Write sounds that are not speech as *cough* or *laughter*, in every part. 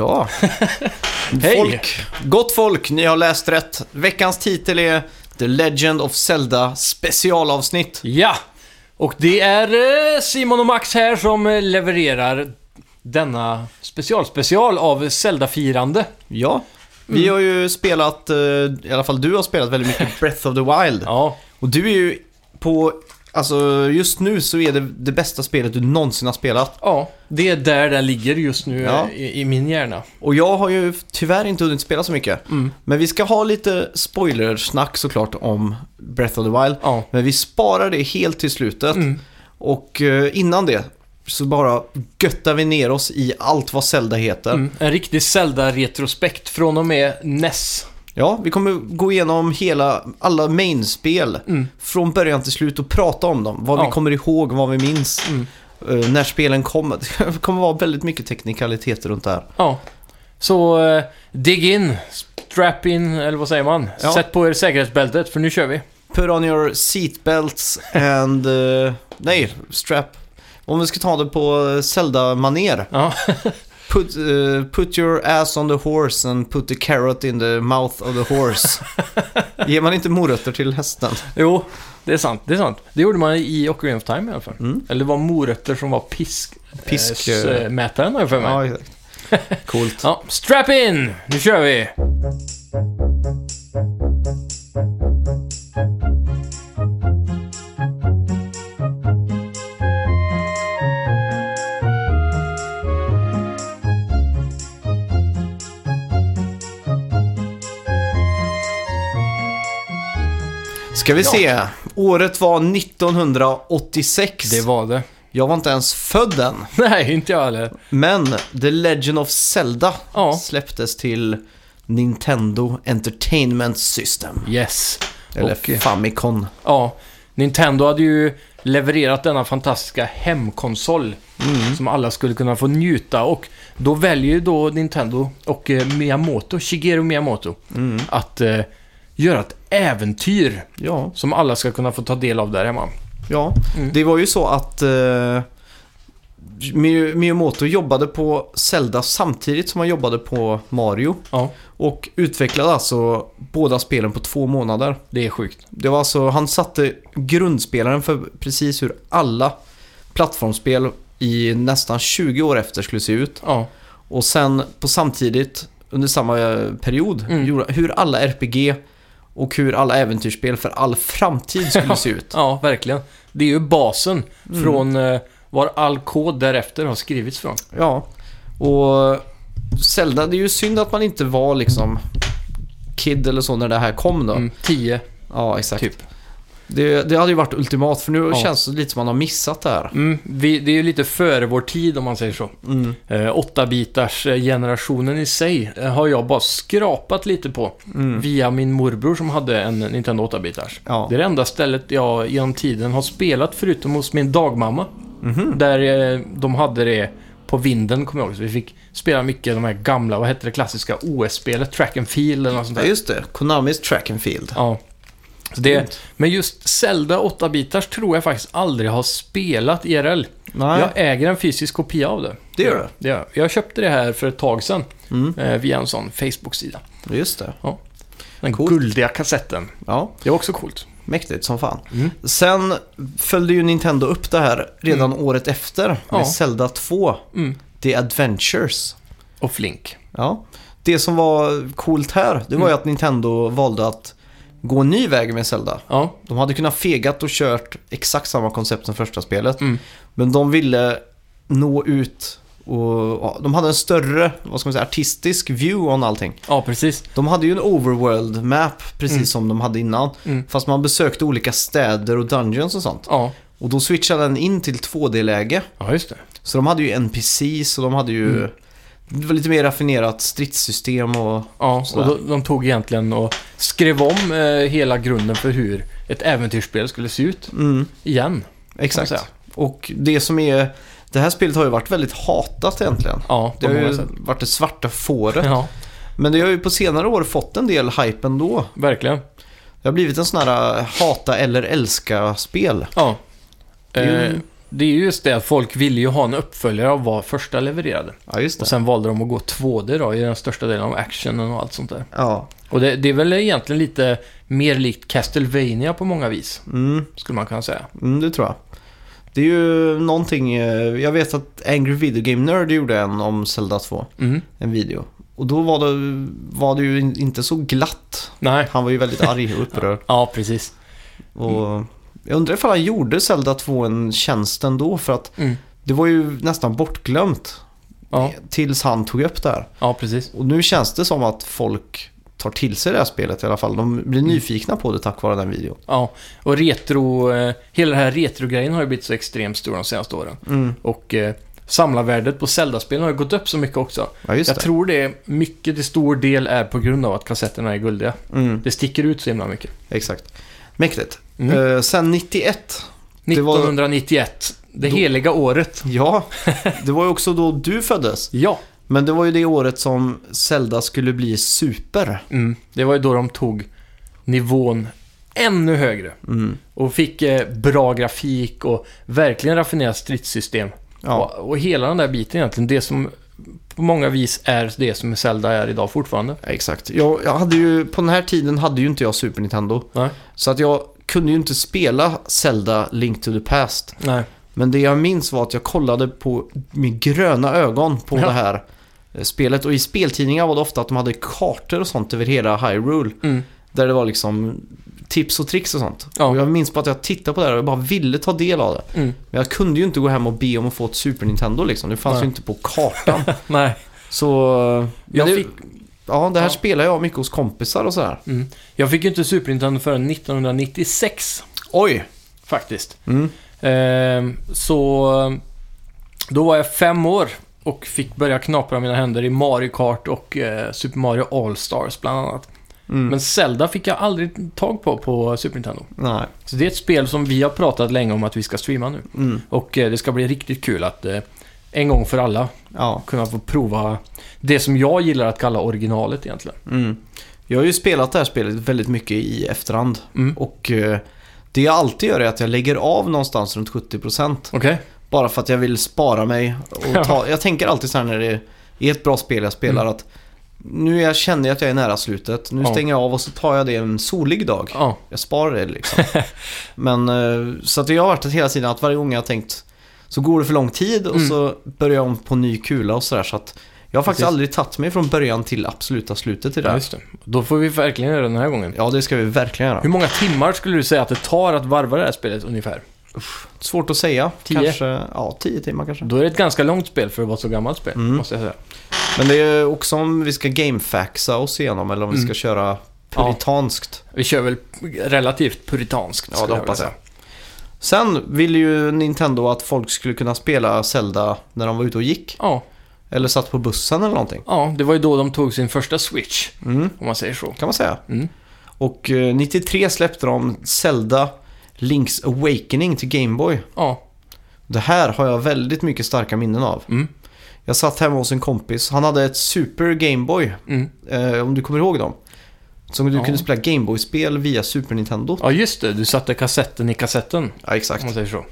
Ja. *laughs* Hej. Folk, gott folk, ni har läst rätt. Veckans titel är The Legend of Zelda specialavsnitt. Ja! Och det är eh, Simon och Max här som eh, levererar denna specialspecial av Zelda-firande. Ja, vi har ju spelat, eh, i alla fall du har spelat väldigt mycket *laughs* Breath of the Wild. Ja, Och du är ju på, alltså just nu så är det det bästa spelet du någonsin har spelat. ja, det är där den ligger just nu Ja. i, i min hjärna. Och jag har ju tyvärr inte hunnit spela så mycket. Mm. Men vi ska ha lite spoilersnack såklart om Breath of the Wild. Ja. Men vi sparar det helt till slutet. Mm. Och eh, innan det så bara göttar vi ner oss i allt vad Zelda heter. Mm. En riktig Zelda-retrospekt från och med NES. Ja, vi kommer gå igenom hela, alla main-spel Mm. från början till slut och prata om dem. Vad Ja. vi kommer ihåg, vad vi minns, Mm. eh, när spelen kommer. *laughs* Det kommer vara väldigt mycket teknikaliteter runt det här. Ja. Så eh, dig in, strap in, eller vad säger man? Ja. Sätt på er säkerhetsbältet, för nu kör vi. Put on your seatbelts and... eh, nej, strap. Om vi ska ta det på Zelda-maner. Ja, *laughs* Put, eh, put your ass on the horse and put the carrot in the mouth of the horse. *laughs* Ger man inte morötter till hästen? jo, det är sant. Det är sant. Det gjorde man i Ocarina of Time i alla fall. Mm. Eller det var morötter som var pisk... Pisk, jag för mig. Ja, exakt. *laughs* Coolt. Ja, strap in! Nu kör vi! Ska vi Ja. se. Året var 1986. Det var det. Jag var inte ens född än. *laughs* Nej, inte jag heller. Men The Legend of Zelda Ja. släpptes till Nintendo Entertainment System. Yes. Eller Och, Famicom. Ja, Nintendo hade ju levererat denna fantastiska hemkonsol som alla skulle kunna få njuta och då väljer ju då Nintendo och eh, Miyamoto, Shigeru Miyamoto, Mm. att eh, göra ett äventyr Ja, som alla ska kunna få ta del av där hemma. ja. Mm. Det var ju så att eh, Mi- Miyamoto jobbade på Zelda samtidigt som han jobbade på Mario. Ja, Och utvecklade alltså båda spelen på två månader. det är sjukt. Det var alltså, han satte grundspelaren för precis hur alla plattformsspel i nästan 20 år efter skulle se ut. Ja, Och sen på samtidigt, under samma eh, period, Mm. gjorde- hur alla RPG och hur alla äventyrsspel för all framtid skulle *laughs* se ut. ja verkligen. Det är ju basen Mm. från eh, var all kod därefter har skrivits från. Ja, och Zelda, det är ju synd att man inte var liksom kid eller så när det här kom då. Mm, 10 Ja, exakt. typ. Det, det hade ju varit ultimat, för nu Ja. känns det lite som man har missat det här. Mm, vi, det är ju lite före vår tid om man säger så. Mm. Eh, 8-bitars eh, generationen i sig eh, har jag bara skrapat lite på Mm. via min morbror som hade en Nintendo 8-bitars. Ja. Det är det enda stället jag genom tiden har spelat förutom hos min dagmamma. Mhm. Där eh, de hade det på vinden, kommer jag ihåg. Så vi fick spela mycket de här gamla, vad hette det klassiska OS-spelet? Track and Field eller något sånt Ja, där. just det. Konamis Track and Field. Ja. Det, men just Zelda 8-bitars tror jag faktiskt aldrig har spelat IRL. Nej, Jag äger en fysisk kopia av det. det gör Det gör jag. Köpte det här för ett tag sedan du. Mm. eh, via en sån Facebook-sida. Just det. Den Coolt. guldiga kassetten. Ja, Det var också coolt. mäktigt som fan. Mm. Sen följde ju Nintendo upp det här redan året efter med Ja. Zelda 2, Mm. The Adventures. Och Flink. Ja. Det som var coolt här, det var ju Mm. att Nintendo valde att gå en ny väg med Zelda. Ja. De hade kunnat fegat och kört exakt samma koncept som första spelet. Mm. Men de ville nå ut och de hade en större, vad ska man säga, artistisk view on allting. ja, precis. De hade ju en overworld map precis Mm. som de hade innan. Mm. Fast man besökte olika städer och dungeons och sånt. Ja. Och då switchade den in till 2D-läge. ja, just det. Så de hade ju NPCs och de hade ju Mm. Det var lite mer raffinerat stridssystem och... Ja, Sådär. och de, de tog egentligen och skrev om eh, hela grunden för hur ett äventyrsspel skulle se ut Mm, igen. exakt. Och det som är... Det här spelet har ju varit väldigt hatat egentligen. Ja, Det har ju sätt. varit det svarta fåret. Ja, Men det har ju på senare år fått en del hype ändå. verkligen. Det har blivit en sån här äh, hata eller älska-spel. Ja. Eh, det är ju just det att folk ville ju ha en uppföljare av vad första levererade. Ja, just det. Och sen valde de att gå 2D då, i den största delen av actionen och allt sånt där. Ja. Och det, det är väl egentligen lite mer likt Castlevania på många vis, Mm, skulle man kunna säga. mm, det tror jag. Det är ju någonting, eh, jag vet att Angry Video Game Nerd gjorde en om Zelda 2, Mm. en video. Och då var det, var det ju in- inte så glatt. Nej. Han var ju väldigt arg och *laughs* upprörd. Ja, precis. Och jag undrar ifall han gjorde Zelda 2 en tjänst ändå för att Mm. det var ju nästan bortglömt Ja, tills han tog upp det här. ja, precis. Och nu känns det som att folk tar till sig det här spelet i alla fall. De blir nyfikna på det tack vare den videon. Ja, och retro... Eh, hela den här retro-grejen har ju blivit så extremt stor de senaste åren. Mm. Och eh, samlarvärdet på Zelda-spelen har ju gått upp så mycket också. Ja, just Jag det. tror det mycket till stor del är på grund av att kassetterna är guldiga. Mm, Det sticker ut så himla mycket. exakt. Mäktigt. Mm. Eh, sen 91. Det var- 1991, det Då- heliga året. Ja, *laughs* det var ju också då du föddes. Ja, Men det var ju det året som Zelda skulle bli super. mm. det var ju då de tog nivån ännu högre. Mm. Och fick eh, bra grafik och verkligen raffinerat stridssystem. Ja, Och, och hela den där biten egentligen, det som på många vis är det som Zelda är idag fortfarande. exakt. Jag, jag hade ju, på den här tiden hade ju inte jag Super Nintendo. Nej. Så att jag kunde ju inte spela Zelda Link to the Past. Nej. Men det jag minns var att jag kollade på med gröna ögon på Ja. det här eh, spelet. Och i speltidningar var det ofta att de hade kartor och sånt över hela Hyrule. Mm. Där det var liksom tips och tricks och sånt. Ja. Och jag minns på att jag tittade på det här och jag bara ville ta del av det. Mm. Men jag kunde ju inte gå hem och be om att få ett Super Nintendo liksom. Det fanns Nej. ju inte på kartan. *laughs* Nej. Så Jag det, fick, ja, det här Ja. spelar jag mycket hos kompisar och sådär. mm. jag fick ju inte Super Nintendo förrän 1996, Oj! faktiskt. Mm. Ehm, så då var jag fem år och fick börja knapra mina händer i Mario Kart och eh, Super Mario All-Stars bland annat. Mm. Men Zelda fick jag aldrig tag på på Super Nintendo. Nej. Så det är ett spel som vi har pratat länge om att vi ska streama nu. Mm. Och eh, det ska bli riktigt kul att eh, en gång för alla Ja. kunna få prova det som jag gillar att kalla originalet egentligen. Mm. Jag har ju spelat det här spelet väldigt mycket i efterhand. Mm. Och eh, det jag alltid gör är att jag lägger av någonstans runt 70%. Okej? Bara för att jag vill spara mig. Och *laughs* ta, jag tänker alltid så här när det är ett bra spel jag spelar Mm. att nu jag känner jag att jag är nära slutet. Nu Ja. stänger jag av och så tar jag det en solig dag. Ja. Jag sparar det liksom. *laughs* Men eh, så att jag har varit hela tiden att varje gång jag har tänkt så går det för lång tid och Mm. så börjar jag om på ny kula och sådär. Så att jag har faktiskt Precis. aldrig tagit mig från början till absoluta slutet i det ja, här. just det. Då får vi verkligen göra det den här gången. Ja, det ska vi verkligen göra. Hur många timmar skulle du säga att det tar att varva det här spelet ungefär? Svårt att säga. Tio? Kanske, ja, tio timmar kanske. Då är det ett ganska långt spel för att vara så gammalt spel, Mm. måste jag säga. Men det är också om vi ska gamefaxa oss igenom eller om vi Mm. ska köra puritanskt. Vi kör väl relativt puritanskt, Ja, det hoppas jag. Sen ville ju Nintendo att folk skulle kunna spela Zelda när de var ute och gick. Ja, Eller satt på bussen eller någonting. ja, det var ju då de tog sin första Switch, Mm, om man säger så. kan man säga. Mm. Och eh, 93 släppte de Zelda Link's Awakening till Game Boy. Ja, Det här har jag väldigt mycket starka minnen av. mm, Jag satt hemma hos en kompis. Han hade ett Super Game Boy. mm. Eh, om du kommer ihåg dem. Som du Ja. kunde spela Game Boy-spel via Super Nintendo. ja just det. Du satte kassetten i kassetten, Ja, exakt. om man säger så.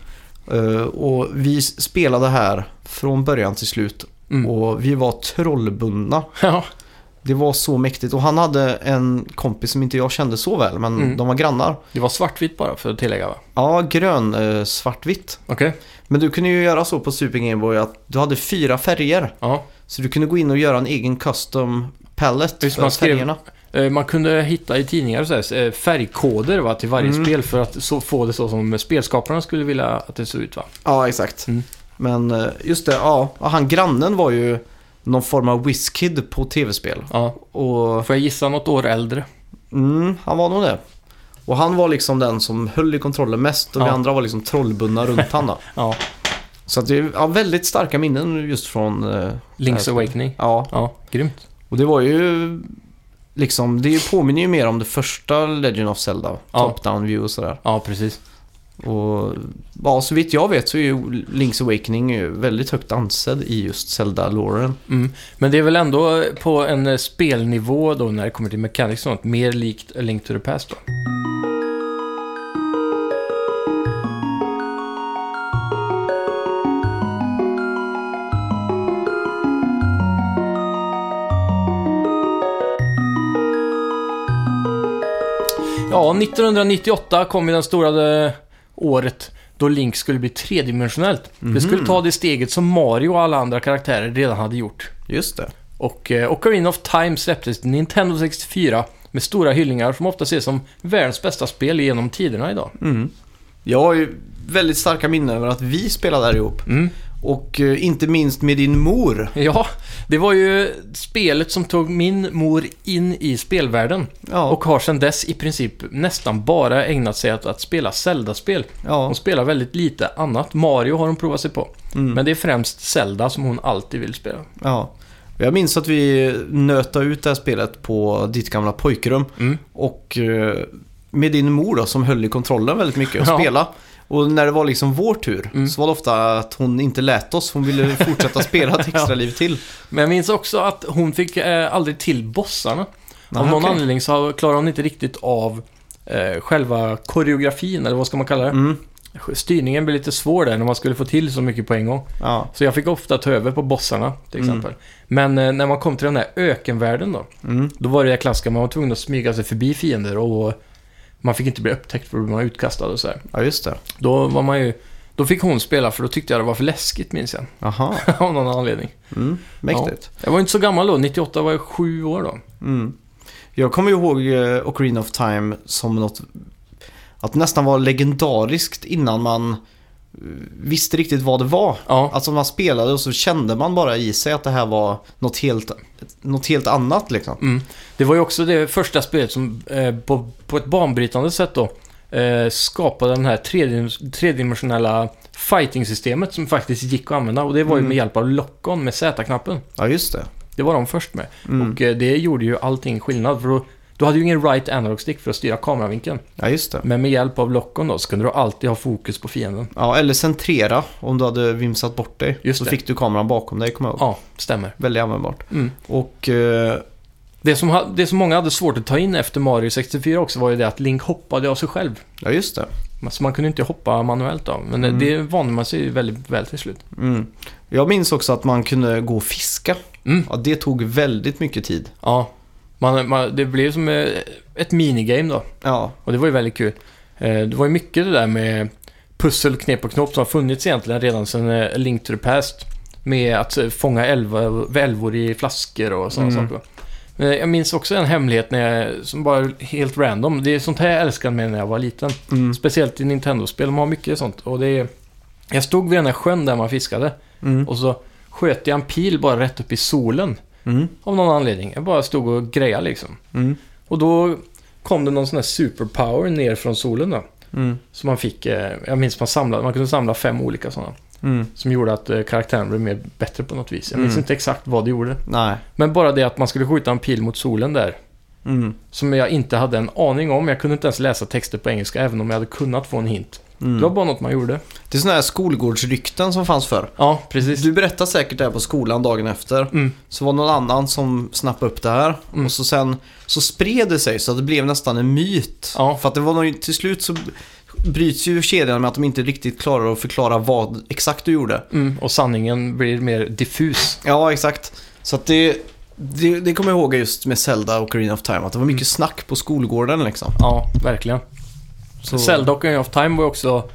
Eh, och vi spelade här från början till slut. Mm. Och vi var trollbundna. Ja, Det var så mäktigt. Och han hade en kompis som inte jag kände så väl, men Mm. de var grannar. det var svartvitt bara, för att tillägga va? Ja, grön, eh, svartvitt. Okej. Men du kunde ju göra så på Super Game Boy att du hade fyra färger. Ja. Så du kunde gå in och göra en egen custom palette Visst, för man skrev- färgerna. Eh, Man kunde hitta i tidningar så här, eh, färgkoder va, till varje Mm. spel för att så, få det så som spelskaparna skulle vilja att det såg ut va? Ja, exakt. Mm. Men eh, just det, ja, Han grannen var ju någon form av WizKid på tv-spel. Ja. Och Får jag gissa något år äldre? mm, han var nog det. Och han var liksom den som höll i kontrollen mest och vi Ja. andra var liksom trollbundna runt han då. *laughs* Ja. Så att det är ja, väldigt starka minnen just från... eh, Link's Awakening. Ja, Ja, grymt. och det var ju liksom, det påminner ju mer om det första Legend of Zelda. Ja. Top-down view och sådär. Ja, precis. Och ja, så vitt jag vet så är ju Link's Awakening väldigt högt ansedd i just Zelda-loren. Mm. Men det är väl ändå på en spelnivå då när det kommer till mechanics och sånt, mer likt A Link to the Past då? Ja, 1998 kom ju den stora eh, året då Link skulle bli tredimensionellt. Det skulle ta det steget som Mario och alla andra karaktärer redan hade gjort. Just det. Och eh, Ocarina of Time släpptes till Nintendo 64 med stora hyllningar som ofta ses som världens bästa spel genom tiderna idag. Mm. Jag har ju väldigt starka minnen över att vi spelade där ihop. Mm. Och eh, inte minst med din mor. Ja, det var ju spelet som tog min mor in i spelvärlden. Ja, Och har sedan dess i princip nästan bara ägnat sig åt att spela Zelda-spel. ja. Hon spelar väldigt lite annat. Mario har hon provat sig på. Mm. Men det är främst Zelda som hon alltid vill spela. ja. Jag minns att vi nötade ut det här spelet på ditt gamla pojkrum. Mm. Och eh, med din mor då, som höll i kontrollen väldigt mycket och Ja. spela. Och när det var liksom vår tur Mm. så var det ofta att hon inte lät oss. Hon ville fortsätta spela ett *laughs* extra liv till. Men jag minns också att hon fick eh, aldrig till bossarna. Av Aha, någon okej. anledning så klarar hon inte riktigt av eh, själva koreografin, eller vad ska man kalla det? Mm. Styrningen blev lite svår där när man skulle få till så mycket på en gång. Ja. Så jag fick ofta ta över på bossarna, till Mm. exempel. Men eh, när man kom till den här ökenvärlden då, Mm. då var det det klassiska, man var tvungen att smyga sig förbi fiender och man fick inte bli upptäckt för att man var utkastad och så här. ja, just det. Då var man ju... Då fick hon spela för då tyckte jag det var för läskigt, minns jag. Aha. *laughs* Av någon anledning. Mm. Mäktigt. Jag var inte så gammal då, 98 var jag sju år då. Mm. Jag kommer ihåg eh, Ocarina of Time som något... Att det nästan var legendariskt innan man visste riktigt vad det var. Ja, Alltså man spelade och så kände man bara i sig att det här var något helt, något helt annat liksom. mm. Det var ju också det första spelet som eh, på, på ett banbrytande sätt då eh, skapade den här tredimensionella tredimensionella fighting-systemet som faktiskt gick att använda. Och det var ju Mm. med hjälp av lock-on med Z-knappen. Ja, just det. Det var de först med. Mm. Och eh, det gjorde ju allting skillnad. För då, du hade ju ingen right analog stick för att styra kameravinkeln. Ja, just det. Men med hjälp av lock-on då så kunde du alltid ha fokus på fienden. Ja, eller centrera om du hade vimsat bort dig. Just så det. fick du kameran bakom dig, kommer jag ihåg. Ja, stämmer. Väldigt användbart. Mm. Och eh, Det som, det som många hade svårt att ta in efter Mario 64 också var ju det att Link hoppade av sig själv. ja, just det. Så man kunde inte hoppa manuellt då. Men Mm. det vande man sig väldigt väl till slut. Mm. Jag minns också att man kunde gå och fiska. Mm. Ja, det tog väldigt mycket tid. Ja, man, man, det blev som eh, ett minigame då. Ja, Och det var ju väldigt kul. Eh, Det var ju mycket det där med pussel, knep och knop som har funnits egentligen redan sedan eh, Link to the Past. Med att fånga älvor, älvor i flaskor och sådana Mm. saker. Men jag minns också en hemlighet när jag, som bara helt random. Det är sånt här jag älskade med när jag var liten. mm. Speciellt i Nintendo-spel, de har mycket sånt. Och det är... Jag stod vid den här sjön där man fiskade Mm. och så sköt jag en pil bara rätt upp i solen. Mm. Av någon anledning. Jag bara stod och grejade liksom. Mm. Och då kom det någon sån här superpower ner från solen då. Mm. Så man fick, eh, jag minns man samlade, man kunde samla fem olika sådana. Mm. Som gjorde att eh, karaktären blev mer bättre på något vis. Jag minns Mm. inte exakt vad det gjorde. Nej. Men bara det att man skulle skjuta en pil mot solen där. Mm. Som jag inte hade en aning om. Jag kunde inte ens läsa texter på engelska även om jag hade kunnat få en hint. Mm. Det var bara något man gjorde. Det är sådana här skolgårdsrykten som fanns förr. Ja, precis. Du berättade säkert det här på skolan dagen efter. Mm. Så var det någon annan som snappade upp det här. Mm. Och så sen så spred det sig så att det blev nästan en myt. Ja. För att det var nog, till slut så bryts ju kedjan med att de inte riktigt klarar att förklara vad exakt du gjorde. Mm, och sanningen blir mer diffus. Ja, exakt. Så att det, det, det kommer jag ihåg just med Zelda och Ocarina of Time. Att det var mycket snack på skolgården liksom. Ja, verkligen. Så- Zelda of Time var ju också...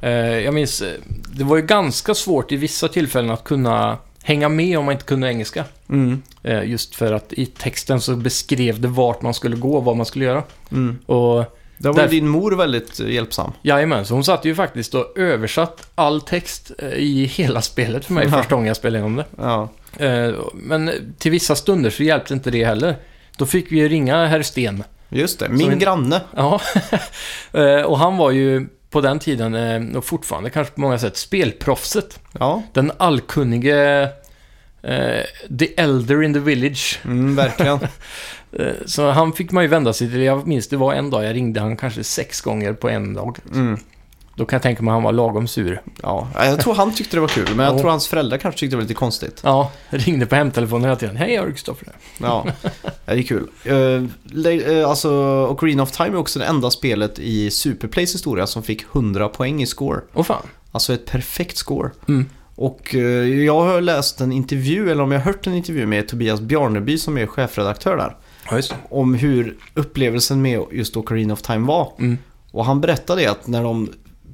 Eh, jag minns, eh, det var ju ganska svårt i vissa tillfällen att kunna hänga med om man inte kunde engelska. Mm. Eh, just för att i texten så beskrev det vart man skulle gå och vad man skulle göra. Mm. Och Där var Därför- din mor väldigt eh, hjälpsam. jajamän, så hon satt ju faktiskt och översatt all text eh, i hela spelet för mig Ja. *laughs* första gången jag spelade igenom det. Ja. Men till vissa stunder så hjälpte inte det heller. Då fick vi ju ringa herr Sten. Just det, min vi- granne. Ja, *laughs* Eh, och han var ju på den tiden, eh, och fortfarande kanske på många sätt, spelproffset. Ja, Den allkunnige eh, The Elder in the Village. mm, verkligen. *laughs* Så han fick man ju vända sig till. Jag minns det var en dag jag ringde han kanske sex gånger på en dag. Mm. Då kan jag tänka mig att han var lagom sur. Ja, jag tror han tyckte det var kul, men jag Ja. tror hans föräldrar kanske tyckte det var lite konstigt. Ja, ringde på hemtelefonen hela tiden. Hej, jag är Kristoffer. Ja, *laughs* det är kul. Uh, alltså, Ocarina of Time är också det enda spelet i Superplays historia som fick 100 poäng i score. Åh fan. Alltså ett perfekt score. Mm. Och eh, jag har läst en intervju, eller om jag har hört en intervju med Tobias Bjarneby som är chefredaktör där. Ja, om hur upplevelsen med just Ocarina of Time var. Mm. Och han berättade att när de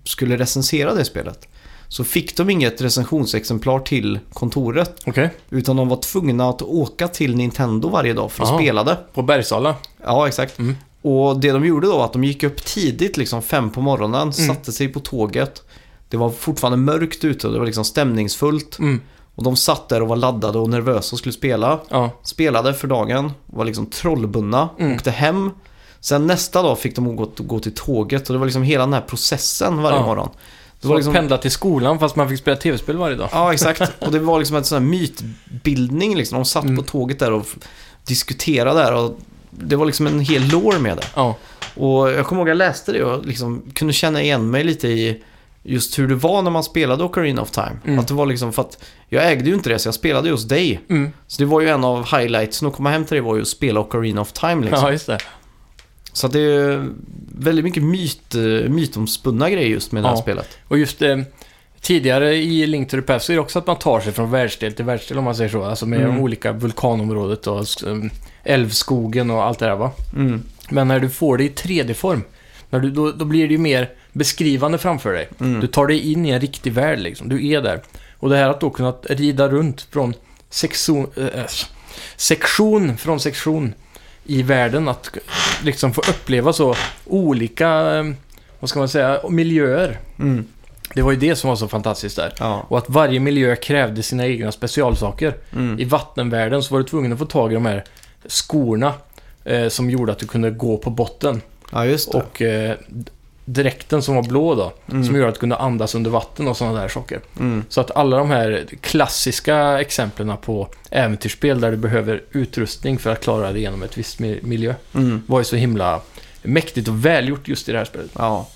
skulle recensera det spelet så fick de inget recensionsexemplar till kontoret. Okej. Utan de var tvungna att åka till Nintendo varje dag för att Aha. spela det. På Bergsala. Ja, exakt. Mm. Och det de gjorde då var att de gick upp tidigt, liksom fem på morgonen, Mm. satte sig på tåget. Det var fortfarande mörkt ute och det var liksom stämningsfullt. Mm. Och de satt där och var laddade och nervösa och skulle spela. Ja. Spelade för dagen, var liksom trollbundna, Mm. åkte hem. Sen nästa dag fick de gå, gå till tåget och det var liksom hela den här processen varje Ja. morgon. Det Så var liksom... pendla till skolan fast man fick spela tv-spel varje dag. Ja, exakt. Och det var liksom en sån här mytbildning liksom. De satt Mm. på tåget där och diskuterade där och det var liksom en hel lore med det. Ja. Och jag kommer ihåg att jag läste det och liksom kunde känna igen mig lite i just hur det var när man spelade Ocarina of Time. Mm. Att det var liksom för att jag ägde ju inte det så jag spelade hos dig. Mm. Så det var ju en av highlightsen att komma hem till dig var ju att spela Ocarina of Time liksom. ja, just det. Så det är väldigt mycket myt, eh, mytomspunna grejer just med det här Ja. spelet. Och just eh, tidigare i Link to the Past så är det också att man tar sig från världsdel till världsdel om man säger så. Alltså med Mm. olika vulkanområdet och eh, älvskogen och allt det där va. Mm. Men när du får det i 3D-form, när du, då, då blir det ju mer beskrivande framför dig. Mm. Du tar dig in i en riktig värld liksom. Du är där. Och det här att då kunna rida runt från sektion, eh, sektion från sektion i världen. Att liksom få uppleva så olika, eh, vad ska man säga, miljöer. Mm. Det var ju det som var så fantastiskt där. Ja. Och att varje miljö krävde sina egna specialsaker. Mm. I vattenvärlden så var du tvungen att få tag i de här skorna eh, som gjorde att du kunde gå på botten. ja, just det. Och eh, dräkten som var blå då, Mm. som gjorde att du kunde andas under vatten och sådana där saker. Mm. Så att alla de här klassiska exemplen på äventyrsspel där du behöver utrustning för att klara dig igenom ett visst mi- miljö Mm. var ju så himla mäktigt och välgjort just i det här spelet. Ja.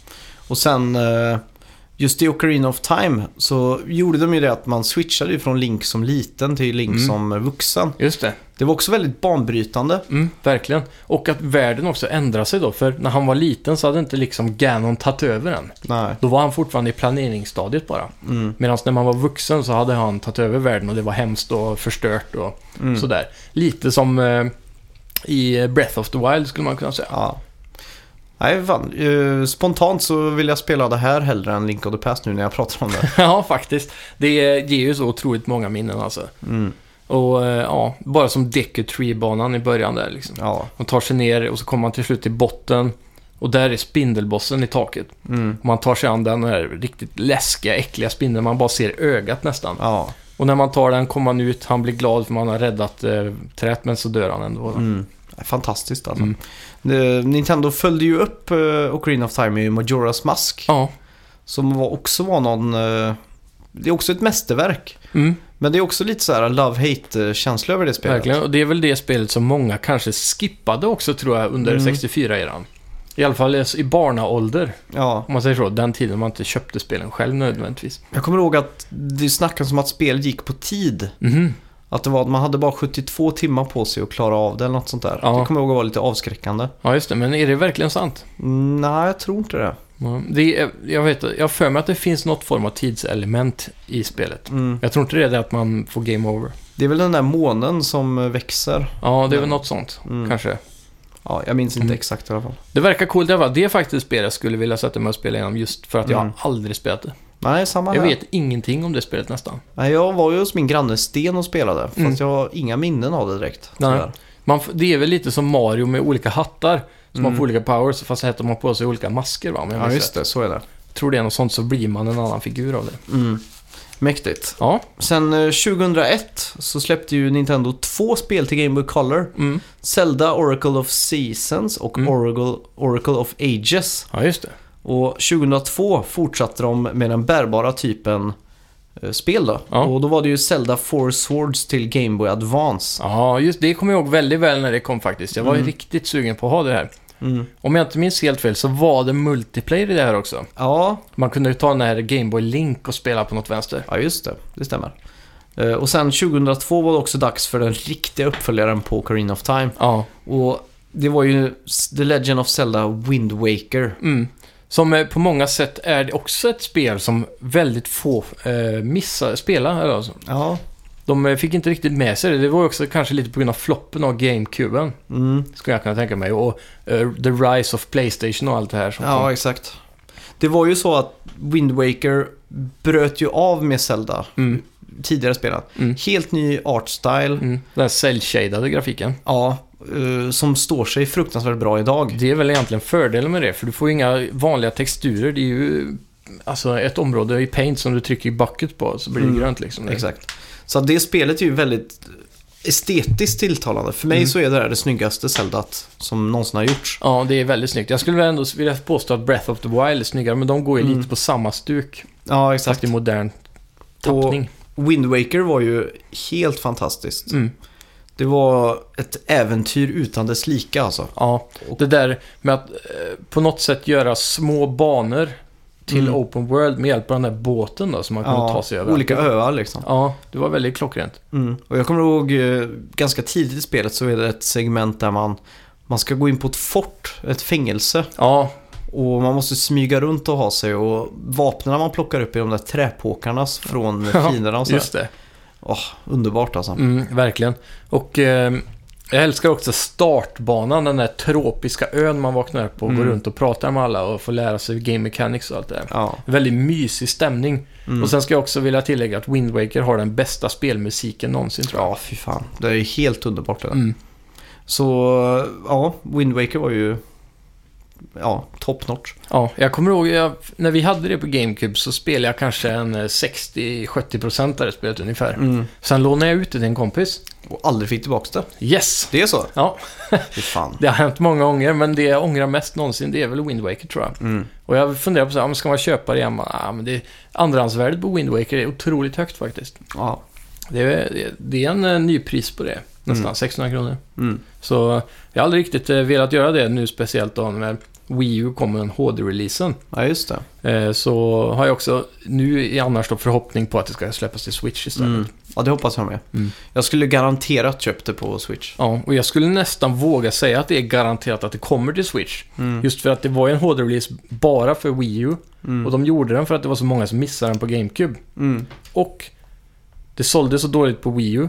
Och sen eh, just i Ocarina of Time så gjorde de ju det att man switchade från Link som liten till Link Mm. som vuxen. Just det. Det var också väldigt banbrytande. Mm, verkligen. Och att världen också ändrade sig då, för när han var liten så hade inte liksom Ganon tagit över den. Nej. Då var han fortfarande i planeringsstadiet bara. Mm. Medan när man var vuxen så hade han tagit över världen och det var hemskt och förstört och Mm. sådär. Lite som eh, i Breath of the Wild skulle man kunna säga. Ja. Nej, fan. Eh, spontant så vill jag spela det här hellre än Link of the Past nu när jag pratar om det. *laughs* ja, faktiskt. Det ger ju så otroligt många minnen alltså. Mm. Och eh, ja, bara som Deku Tree-banan i början där liksom. Ja. Man tar sig ner och så kommer man till slut till botten. Och där är spindelbossen i taket. Mm. Man tar sig an den här riktigt läskiga, äckliga spindeln. Man bara ser ögat nästan. Ja. Och när man tar den kommer man ut, han blir glad för man har räddat eh, träet, men så dör han ändå. Mm. Fantastiskt alltså. Mm. Nintendo följde ju upp uh, Ocarina of Time med Majora's Mask. Ja. Som var, också var någon... eh, det är också ett mästerverk. Mm, Men det är också lite så här love-hate-känsla över det spelet. verkligen. Och det är väl det spelet som många kanske skippade också tror jag under Mm. 64-eran. I alla fall i barnaålder, Ja, om man säger så. Den tiden man inte köpte spelen själv nödvändigtvis. jag kommer ihåg att det snackas om att spelet gick på tid. Mhm. Att det var att man hade bara 72 timmar på sig att klara av det eller något sånt där. Ja. Det kommer jag ihåg var lite avskräckande. Ja, just det. Men är det verkligen sant? Mm, nej, jag tror inte det. Det är, jag vet jag har för mig att det finns något form av tidselement i spelet. Mm. Jag tror inte det är det att man får game over. Det är väl den där månen som eh, växer. Ja, det är väl något sånt, Mm. kanske. Ja, jag minns inte Mm. exakt i alla fall. Det verkar coolt i alla fall. Det är faktiskt spel jag skulle vilja sätta mig och spela igenom just för att jag Mm. aldrig spelat det. Nej, samma Jag här. vet ingenting om det spelet nästan. Nej, jag var ju hos min granne Sten och spelade. Fast Mm. jag har inga minnen av det direkt. Nej. Man, det är väl lite som Mario med olika hattar. Som Mm. får olika powers, fast sätter man på sig olika masker va? Jag Ja, just det. Så är det. Tror det är något sånt så blir man en annan figur av det. Mm. Mäktigt. Ja. Sen eh, 2001 så släppte ju Nintendo två spel till Game Boy Color. Mm. Zelda Oracle of Seasons och Mm. Oracle, Oracle of Ages. Ja, just det. Och 2002 fortsatte de med den bärbara typen eh, spel då. Ja. Och då var det ju Zelda Four Swords till Game Boy Advance. Ja, just det kommer jag ihåg väldigt väl när det kom faktiskt. Jag var Mm. riktigt sugen på att ha det här. Mm. Om jag inte minns helt fel så var det multiplayer i det här också. Ja, Man kunde ju ta den här Game Boy Link och spela på något vänster. ja, just det. Det stämmer. Eh, Och sen 2002 var det också dags för den riktiga uppföljaren på Ocarina of Time. Ja. Och det var ju The Legend of Zelda Wind Waker. Mm. Som eh, på många sätt är också ett spel som väldigt få eh, missar spela. Alltså. Ja, De eh, fick inte riktigt med sig det. Det var också kanske lite på grund av floppen av GameCuben. Mm. Skulle jag kunna tänka mig. Och eh, The Rise of Playstation och allt det här som kom. Ja, exakt. Det var ju så att Wind Waker bröt ju av med Zelda Mm, tidigare spelen. mm, Helt ny art style. mm. Den cell-shadade grafiken. Ja, som står sig fruktansvärt bra idag. Det är väl egentligen fördelen med det, för du får ju inga vanliga texturer. Det är ju alltså ett område i Paint som du trycker i bucket på, så blir det Mm, grönt liksom. Exakt. Så det spelet är ju väldigt estetiskt tilltalande. För mig Mm. så är det här det snyggaste Zeldat som någonsin har gjorts. Ja, det är väldigt snyggt. Jag skulle väl ändå vilja påstå att Breath of the Wild är snyggare, men de går ju Mm. lite på samma stuk. Ja, Fast exakt. i modern tappning. Wind Waker var ju helt fantastiskt. Det var ett äventyr utan dess like alltså. Ja, det där med att eh, på något sätt göra små banor till Mm. open world med hjälp av den där båten då, som man kunde ta sig över. olika öar liksom. Ja, det var väldigt klockrent. Mm. Och jag kommer ihåg eh, ganska tidigt i spelet så är det ett segment där man, man ska gå in på ett fort, ett fängelse. Ja, Och man måste smyga runt och ha sig och vapnen man plockar upp är de där träpåkarna från *laughs* Ja, fienderna och så. just det. Åh, underbart alltså. Mm, verkligen. Och eh, jag älskar också startbanan, den där tropiska ön man vaknar upp och Mm. går runt och pratar med alla och får lära sig game mechanics och allt det där. Ja. Väldigt mysig stämning. Mm. Och sen ska jag också vilja tillägga att Wind Waker har den bästa spelmusiken någonsin tror jag. ja, fy fan. Det är helt underbart det där. Mm. Så ja, Wind Waker var ju ja, top notch. Ja, jag kommer ihåg jag, när vi hade det på GameCube så spelade jag kanske en eh, 60-70% av det spelet ungefär. Mm. Sen lånade jag ut det till en kompis. Och aldrig fick tillbaka det. Yes! Det är så? Ja, fan. *laughs* det har hänt många gånger, men det jag ångrar mest någonsin det är väl Wind Waker tror jag. Mm. Och jag funderar på så här, ska man köpa det igen? Ja, men det, andrahandsvärdet på Wind Waker är otroligt högt faktiskt. Ja. Det är, det- är en eh, ny pris på det, nästan Mm. 600 600 kronor. Mm. Så jag har aldrig riktigt eh, velat göra det nu, speciellt då när Wii U kommer med en HD-releasen. ja, just det. Eh, Så har jag också nu i annars då förhoppning på att det ska släppas till Switch istället. Mm. Ja, det hoppas jag med. Mm. Jag skulle garanterat köpt det på Switch. Ja, och jag skulle nästan våga säga att det är garanterat att det kommer till Switch. Mm. Just för att det var ju en HD-release bara för Wii U. Mm. Och de gjorde den för att det var så många som missade den på GameCube. Mm. Och det sålde så dåligt på Wii U.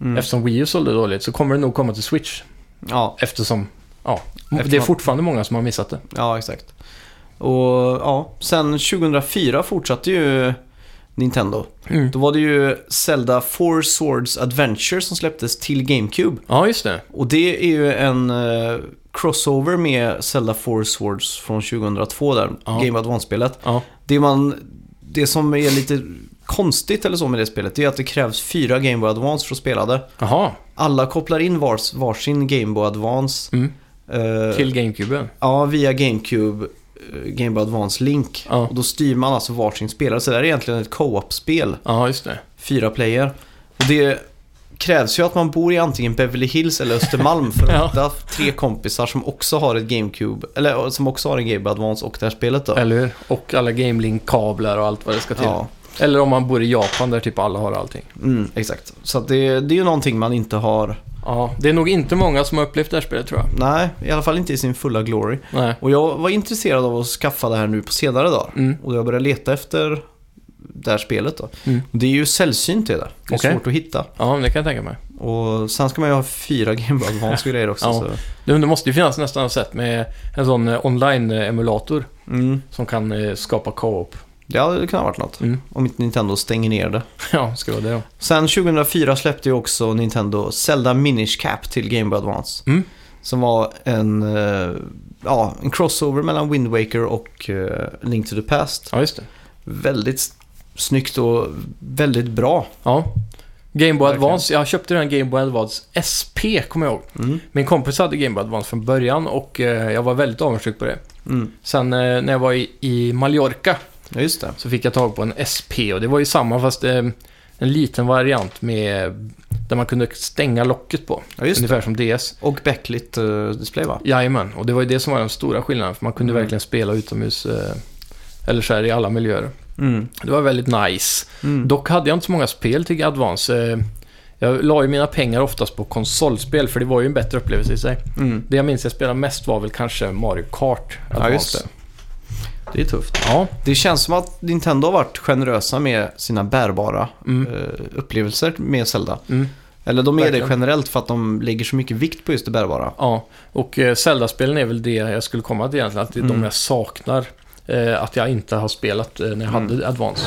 Mm. Eftersom Wii U sålde dåligt så kommer det nog komma till Switch. Ja, Eftersom, ja, Eftersom- det är fortfarande många som har missat det. ja, exakt. Och ja, sen 2004 fortsatte ju Nintendo. Mm. Då var det ju Zelda Four Swords Adventure som släpptes till GameCube. Ja, just det. Och det är ju en eh, crossover med Zelda Four Swords från 2002 där, Ja. Game Advance-spelet. Ja, Det, man, det som är lite konstigt eller så med det spelet, det är att det krävs fyra Game Boy Advance för att spela det. jaha. Alla kopplar in vars, varsin Game Boy Advance. Mm. Eh, Till GameCube. Ja, via GameCube eh, Game Boy Advance Link. Ja. Och då styr man alltså varsin spelare. Så det här är egentligen ett co-op-spel. Ja, just det. Fyra player. Och det krävs ju att man bor i antingen Beverly Hills eller Östermalm för *laughs* att Ja. hitta tre kompisar som också har ett GameCube. Eller som också har en Game Boy Advance och det här spelet då. Eller hur? Och alla GameLink-kablar och allt vad det ska till. Ja, Eller om man bor i Japan där typ alla har allting. mm, exakt. Så det, det är ju någonting man inte har. Ja, det är nog inte många som har upplevt det här spelet tror jag. Nej, i alla fall inte i sin fulla glory. Nej. Och jag var intresserad av att skaffa det här nu på senare dagar. Mm. Och jag började leta efter det här spelet då. Mm. Det är ju sällsynt det där. Det är Okej. svårt att hitta. Ja, det kan jag tänka mig. Och sen ska man ju ha fyra *laughs* Game Boy Advance grejer också. Ja. Så. Det, det måste ju finnas nästan ett sätt med en sån eh, online-emulator Mm. som kan eh, skapa co-op. Ja, det kan ha varit något. Mm. Om inte Nintendo stänger ner det. *laughs* Ja, ska vara det då. Sen 2004 släppte ju också Nintendo Zelda Minish Cap till Game Boy Advance. Mm. Som var en, eh, ja, en crossover mellan Wind Waker och eh, Link to the Past. Ja, just det. Väldigt snyggt och väldigt bra. Ja. Game Boy. Advance, jag köpte den Game Boy Advance SP, kommer jag ihåg. Mm. Min kompis hade Game Boy Advance från början och eh, jag var väldigt avundsjuk på det. Mm. Sen när jag var i, i Mallorca Ja, just det. så fick jag tag på en SP och det var ju samma fast eh, en liten variant med där man kunde stänga locket på. Ja, just det. Ungefär som DS. Och backlit eh, display va? Jajamän, och det var ju det som var den stora skillnaden för man kunde Mm. verkligen spela utomhus eh, eller så här i alla miljöer. Mm. Det var väldigt nice. Mm. Dock hade jag inte så många spel till Advance. Eh, Jag la ju mina pengar oftast på konsolspel för det var ju en bättre upplevelse i sig. Mm. Det jag minns jag spelade mest var väl kanske Mario Kart Advance. Ja, det. Är tufft. Ja, Det känns som att Nintendo har varit generösa med sina bärbara Mm. eh, upplevelser med Zelda. mm, Eller de är Verkligen. det generellt för att de lägger så mycket vikt på just det bärbara. ja. Och eh, Zelda-spelen är väl det jag skulle komma till egentligen. Att det är Mm. de jag saknar. Eh, att jag inte har spelat eh, när jag Mm. hade Advance.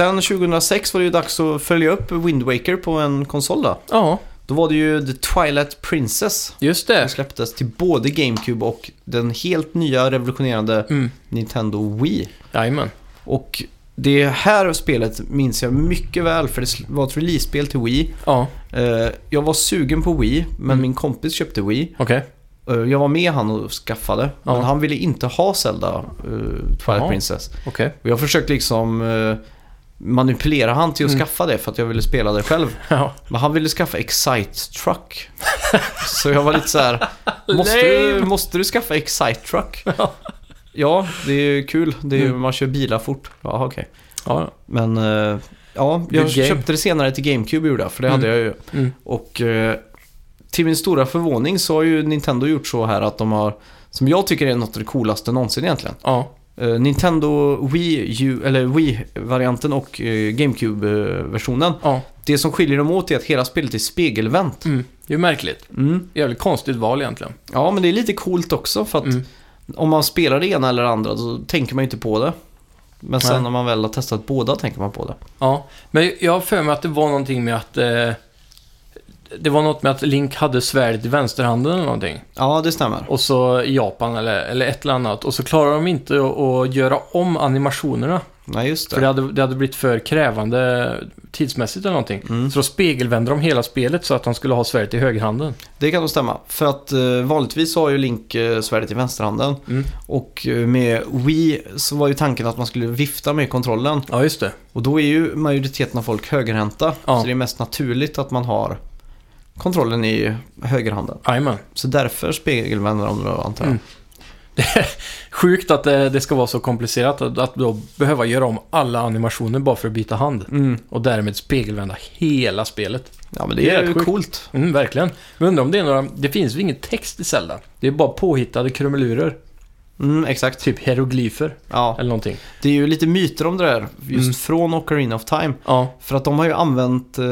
Sen 2006 var det ju dags att följa upp Wind Waker på en konsol då. Ja, Då var det ju The Twilight Princess just som det. släpptes till både GameCube och den helt nya revolutionerande Mm. Nintendo Wii. Jajamän. Och det här spelet minns jag mycket väl för det var ett release-spel till Wii. Ja, Eh, Jag var sugen på Wii, men Mm. min kompis köpte Wii. okej. Eh, Jag var med han och skaffade, Ja. men han ville inte ha Zelda uh, Twilight Jaha. Princess. Okej. Och jag försökte liksom eh, manipulera han till att Mm. skaffa det för att jag ville spela det själv. *laughs* Ja. Men han ville skaffa Excite Truck. så jag var lite så här, *laughs* måste du, måste du skaffa Excite Truck? *laughs* ja, det är ju kul. Det är, ju- Mm. Man kör bilar fort. Ja, okej. Ja, Men eh, ja, jag köpte det senare till GameCube gjorde jag, för det Mm. hade jag ju. mm. Och eh, till min stora förvåning så har ju Nintendo gjort så här att de har, som jag tycker är något av det coolaste någonsin egentligen. ja. Eh, Nintendo Wii, U, eller Wii-varianten och eh, GameCube-versionen. ja. Det som skiljer dem åt är att hela spelet är spegelvänt. Mm. Det är märkligt. Mm. Jävligt konstigt val egentligen. Ja, men det är lite coolt också för att Mm. om man spelar det ena eller andra så tänker man ju inte på det. Men sen Nej. när man väl har testat båda tänker man på det. Ja, men jag har för mig att det var någonting med att... Eh, det var något med att Link hade svärdet i vänsterhanden eller någonting. Ja, det stämmer. Och så Japan eller, eller ett eller annat. Och så klarar de inte att, att göra om animationerna. Nej, just det. För det hade, det hade blivit för krävande tidsmässigt eller någonting. Mm. Så då spegelvände de hela spelet så att han skulle ha svärdet i högerhanden. Det kan nog stämma. För att eh, vanligtvis har ju Link eh, svärdet i vänsterhanden. Mm. Och eh, med Wii så var ju tanken att man skulle vifta med kontrollen. Ja, just det. Och då är ju majoriteten av folk högerhänta. Ja. Så det är mest naturligt att man har kontrollen i högerhanden. Jajamän. Så därför spegelvänder de då antar jag. Mm. Sjukt att det, det ska vara så komplicerat att, att då behöva göra om alla animationer bara för att byta hand. Mm. Och därmed spegelvända hela spelet. Ja men det, Det är är ju sjukt. coolt. Mm, verkligen. Men undrar om det är några... Det finns väl ingen text i Zelda? Det är bara påhittade krumelurer. Mm, exakt. Typ hieroglyfer Ja, eller någonting. det är ju lite myter om det där. Just Mm. från Ocarina of Time. Ja, För att de har ju använt... Eh,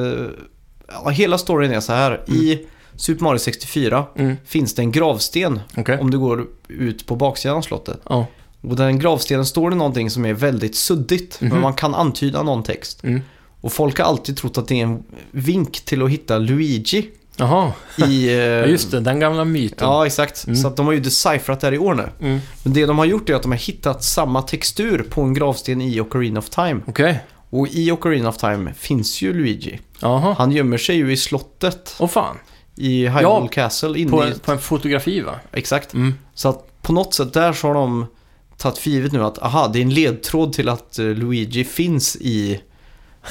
ja, hela storyn är så här. I Super Mario 64 mm, finns det en gravsten okej. om du går ut på baksidan av slottet. Ja, Och den gravstenen står det någonting som är väldigt suddigt. Mhm. Men man kan antyda någon text. mm. Och folk har alltid trott att det är en vink till att hitta Luigi Jaha, i... *laughs* Eh, just det. Den gamla myten. Ja, exakt. Mm. Så att de har ju decipherat det här i år nu. Mm. Men det de har gjort är att de har hittat samma textur på en gravsten i Ocarina of Time. Okej. Och i Ocarina of Time finns ju Luigi. Jaha. Han gömmer sig ju i slottet Åh fan. i Hyrule Ja, Castle. Inne På, i... en- på en fotografi va? Exakt. Mm. Så att på något sätt där så har de tagit för givet nu att aha, det är en ledtråd till att eh, Luigi finns i,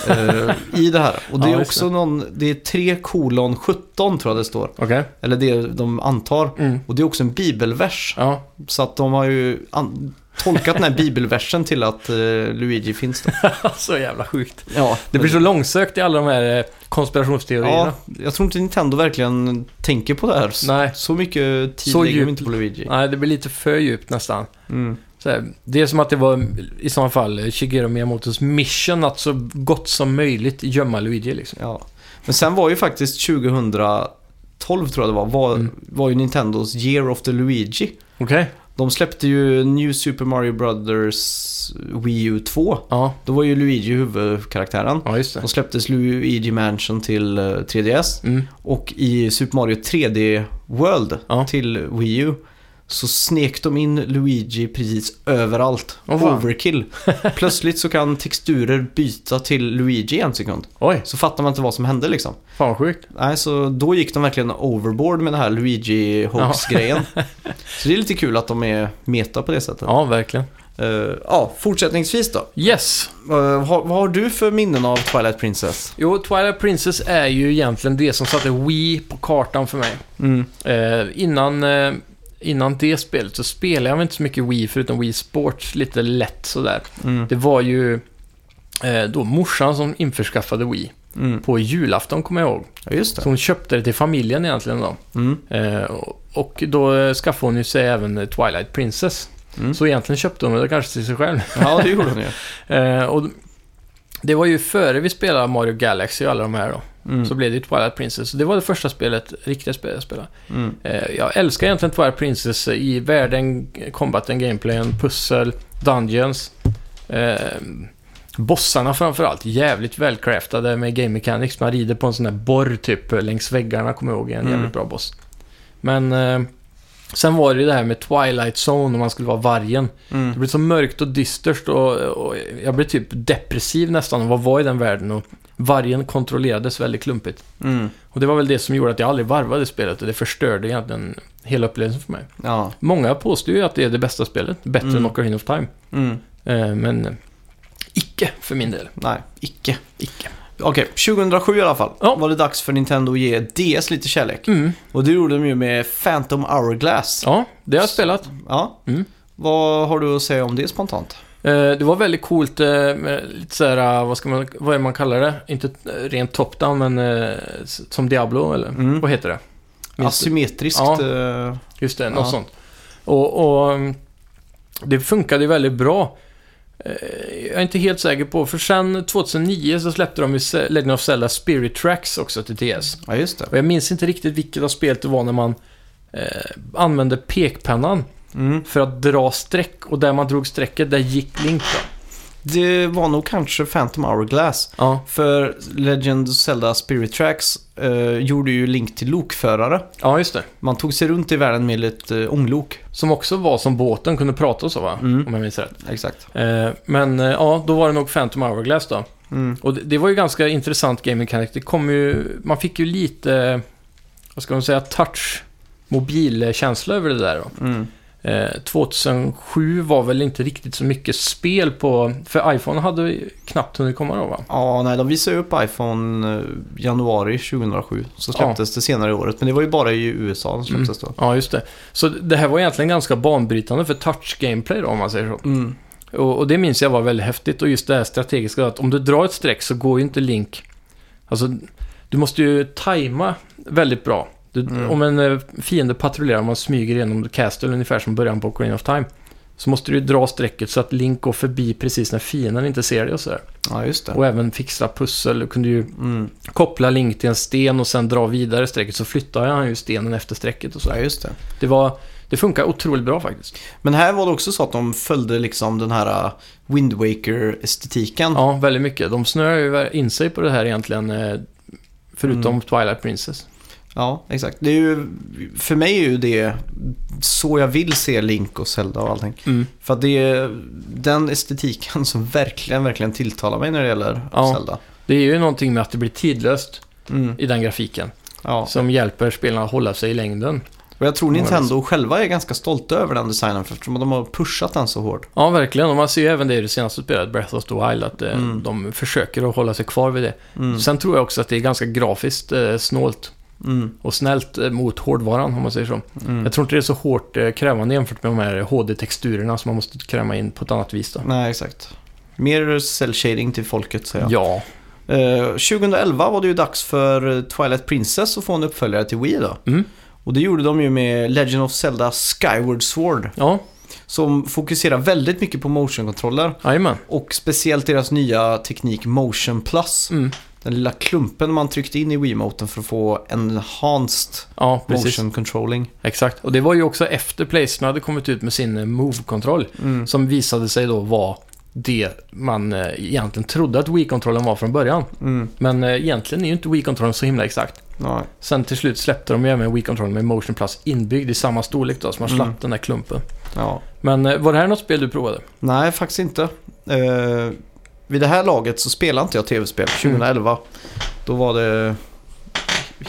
eh, *laughs* i det här. Och det är också det. någon, det är 3 kolon 17 tror jag det står. Okej. Eller det de antar. Mm. Och det är också en bibelvers. Ja. Så att de har ju an- tolkat den här bibelversen till att eh, Luigi finns då. *laughs* så jävla sjukt. Ja, Det blir så långsökt i alla de här eh, konspirationsteorierna. Ja, jag tror inte Nintendo verkligen tänker på det här. Nej. Så mycket tid Så lägger de djupt. inte på Luigi. Nej, det blir lite för djupt nästan. Mm. Så här, det är som att det var i sådana fall eh, Shigeru Miyamotos mission att så gott som möjligt gömma Luigi liksom. Ja. Men sen var ju faktiskt 2012 tror jag det var, var, Mm. var ju Nintendos Year of the Luigi. Okej. De släppte ju New Super Mario Brothers Wii U 2. Ja. Då var ju Luigi huvudkaraktären. ja, just det. Då släpptes Luigi Mansion till eh, 3DS. Mm. Och i Super Mario 3D World Ja. till Wii U så snek de in Luigi precis överallt. Fan. Overkill. Plötsligt så kan texturer byta till Luigi en sekund. Oj, Så fattar man inte vad som hände liksom. fan sjukt. Nej, så då gick de verkligen overboard med den här Luigi Hoax-grejen. *laughs* så det är lite kul att de är meta på det sättet. Ja, verkligen. Eh, ja, fortsättningsvis då. Yes. Eh, vad, vad har du för minnen av Twilight Princess? Jo, Twilight Princess är ju egentligen det som satte Wii på kartan för mig. Mm. Eh, innan, innan det spelet så spelade jag väl inte så mycket Wii förutom Wii Sports, lite lätt sådär. Mm. Det var ju eh, då morsan som införskaffade Wii. Mm. På julafton kommer jag ihåg. Ja, just Så det. hon köpte det till familjen egentligen då. Mm. Eh, och- då skaffade hon ju sig även Twilight Princess. Mm. Så egentligen köpte hon det kanske till sig själv. Ja, det gjorde hon ju. *laughs* Eh, och det var ju före vi spelade Mario Galaxy och alla de här då. Mm. Så blev det Twilight Princess. Det var det första spelet, riktiga spelet jag spelade. Mm. Eh, jag älskar egentligen Twilight Princess i världen, combaten, gameplayen, pussel, dungeons. Eh, bossarna framförallt, jävligt välcraftade med game mechanics. Man rider på en sån där borr typ längs väggarna, kommer jag ihåg, en Mm. jävligt bra boss. Men eh, sen var det ju det här med Twilight Zone och man skulle vara vargen. Det Mm. blev så mörkt och dystert och, och jag blev typ depressiv nästan av att vara i den världen. Och vargen kontrollerades väldigt klumpigt. Mm. Och det var väl det som gjorde att jag aldrig varvade spelet och det förstörde egentligen hela upplevelsen för mig. Ja. Många påstår ju att det är det bästa spelet, bättre Mm. än Ocarina of Time. Mm. Eh, men icke för min del. Nej, icke. Icke. Okej, 2007 i alla fall Ja. var det dags för Nintendo att ge DS lite kärlek. Mm. Och det gjorde de ju med Phantom Hourglass. Ja, det har jag spelat. Ja. Mm. Vad har du att säga om det spontant? Eh, det var väldigt coolt eh, med lite så här, eh, vad ska man, vad är man kallar det? Inte rent top-down, men som Diablo, eller Mm. vad heter det? Minns du? Asymmetriskt. Ja. Just det, något Ja. sånt. Och, och mm, det funkade väldigt bra. Jag är inte helt säker på, för sen 2009 så släppte de ju Legend of Zelda Spirit Tracks också till DS. ja, just det. Och jag minns inte riktigt vilket av spelet det var när man eh, använde pekpennan Mm. för att dra streck och där man drog strecket, där gick Link då. Det var nog kanske Phantom Hourglass. Ja, För Legend of Zelda Spirit Tracks eh, gjorde ju Link till lokförare. ja just det. Man tog sig runt i världen med ett eh, ånglok. Som också var som båten, kunde prata och så va? Mm. Om jag minns rätt. Exakt. Eh, men eh, ja, då var det nog Phantom Hourglass då. Mm. Och det, det var ju ganska intressant game mechanic. Det kom ju, man fick ju lite, vad ska man säga, touch mobilkänsla över det där då. Mm. Eh, 2007 var väl inte riktigt så mycket spel på, för iPhone hade knappt hunnit komma då va? Ja, nej, de visade upp iPhone eh, januari 2007. Så släpptes det senare i året. Men det var ju bara i USA som släpptes då. Ja, just det. Så det här var egentligen ganska banbrytande för touch gameplay då, om man säger så. Mm. Och, och det minns jag var väldigt häftigt. Och just det här strategiska, att om du drar ett streck så går ju inte Link... Alltså, du måste ju tajma väldigt bra. Du, Mm. Om en eh, fiende patrullerar och man smyger igenom Castle ungefär som början på Ocarina of Time. Så måste du dra strecket så att Link går förbi precis när fienden inte ser dig och sådär. Ja, just det. Och även fixa pussel. Du kunde ju Mm. koppla Link till en sten och sen dra vidare strecket så flyttar han ju stenen efter strecket och Ja, sådär. just det. Det var... Det funkar otroligt bra faktiskt. Men här var det också så att de följde liksom den här uh, Wind Waker-estetiken. Ja, väldigt mycket. De snöar ju in sig på det här egentligen. eh, Förutom Mm. Twilight Princess. Ja, exakt. Det är ju, för mig är ju det så jag vill se Link och Zelda och allting. Mm. För att det är den estetiken som verkligen, verkligen tilltalar mig när det gäller Ja. Zelda. Det är ju någonting med att det blir tidlöst Mm. i den grafiken. Ja. Som hjälper spelarna att hålla sig i längden. Och jag tror Nintendo själva är ganska stolta över den designen eftersom de har pushat den så hårt. Ja, verkligen. Och man ser ju även det i det senaste spelet, Breath of the Wild, att eh, Mm. de försöker att hålla sig kvar vid det. Mm. Sen tror jag också att det är ganska grafiskt eh, snålt Mm. och snällt eh, mot hårdvaran, om man säger så. Mm. Jag tror inte det är så hårt eh, krävande jämfört med de här HD-texturerna som man måste kräma in på ett annat vis då. Nej, exakt. Mer cell shading till folket säger jag. Ja. Eh, 2011 var det ju dags för Twilight Princess att få en uppföljare till Wii då. Mm. Och det gjorde de ju med Legend of Zelda Skyward Sword. Ja, Som fokuserar väldigt mycket på motion-kontroller. Och speciellt deras nya teknik Motion Plus. Mm. Den lilla klumpen man tryckte in i Wiimoten för att få enhanced Ja, motion controlling. Exakt. Och det var ju också efter Playstation hade kommit ut med sin eh, Move-kontroll. Mm. Som visade sig då vara det man eh, egentligen trodde att Wii-kontrollen var från början. Mm. Men eh, egentligen är ju inte Wii-kontrollen så himla exakt. Nej. Sen till slut släppte de ju även Wii-kontrollen med Motion Plus inbyggd i samma storlek då, så man slapp Mm. den där klumpen. Ja. Men var det här något spel du provade? Nej, faktiskt inte. Vid det här laget så spelade inte jag tv-spel. 2011. Då var det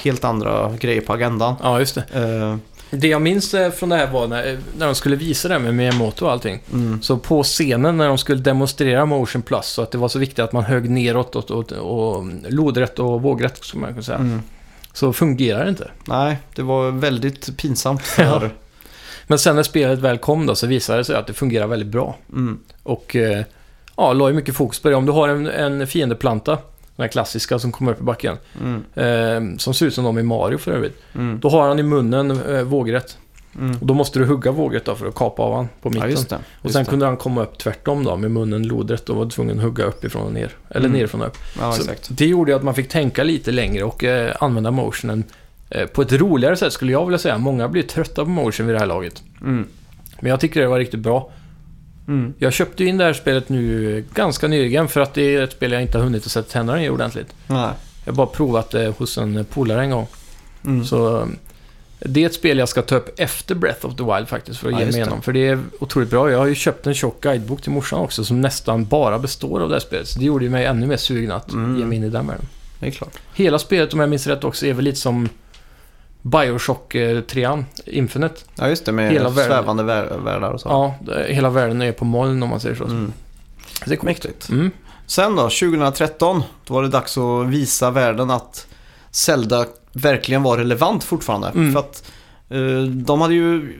helt andra grejer på agendan. Ja, just det. Eh, Det jag minns eh, från det här var när, eh, när de skulle visa det här med Miyamoto och allting. mm. Så på scenen när de skulle demonstrera Motion Plus så att det var så viktigt att man högg neråt och, och, och lodrätt och vågrätt, som man kan säga. Mm. Så fungerar det inte. Nej, det var väldigt pinsamt för... *laughs* Ja. Men sen när spelet väl kom då så visade det sig att det fungerar väldigt bra. Mm. Och eh, ja, la ju mycket fokus på det. Om du har en, en fiendeplanta, den här klassiska som kommer upp i backen, Mm. eh, som ser ut som de i Mario för övrigt. Mm. Då har han i munnen eh, vågrätt. Mm. Och då måste du hugga vågrätt då för att kapa av han på Ja, mitten. just det. och Just sen det. kunde han komma upp tvärtom då med munnen lodrätt och var tvungen att hugga uppifrån och ner. Eller Mm. nerifrån och upp. Ja, Så exakt. det gjorde ju att man fick tänka lite längre och eh, använda motionen eh, på ett roligare sätt skulle jag vilja säga. Många blir trötta på motion vid det här laget. Mm. Men jag tycker det var riktigt bra. Mm. Jag köpte ju in det här spelet nu ganska nyligen för att det är ett spel jag inte har hunnit att sätta tänderna i ordentligt. Nej. Jag har bara provat det hos en polare en gång. Mm. Så det är ett spel jag ska ta upp efter Breath of the Wild faktiskt för att Ja, ge mig det. igenom. För det är otroligt bra. Jag har ju köpt en tjock guidebok till morsan också som nästan bara består av det här spelet. Så det gjorde ju mig ännu mer sugen att Mm. ge mig in i den världen. Det är klart. Hela spelet, om jag minns rätt också, är väl lite som Bioshock 3 Infinite. Ja, just det. Med Hela världen. svävande vär- världar och så. Ja, hela världen är på moln om man säger så. Mm. Det är. Mäktigt. Mm. Sen då, 2013, då var det dags att visa världen att Zelda verkligen var relevant fortfarande. Mm. För att eh, de hade ju...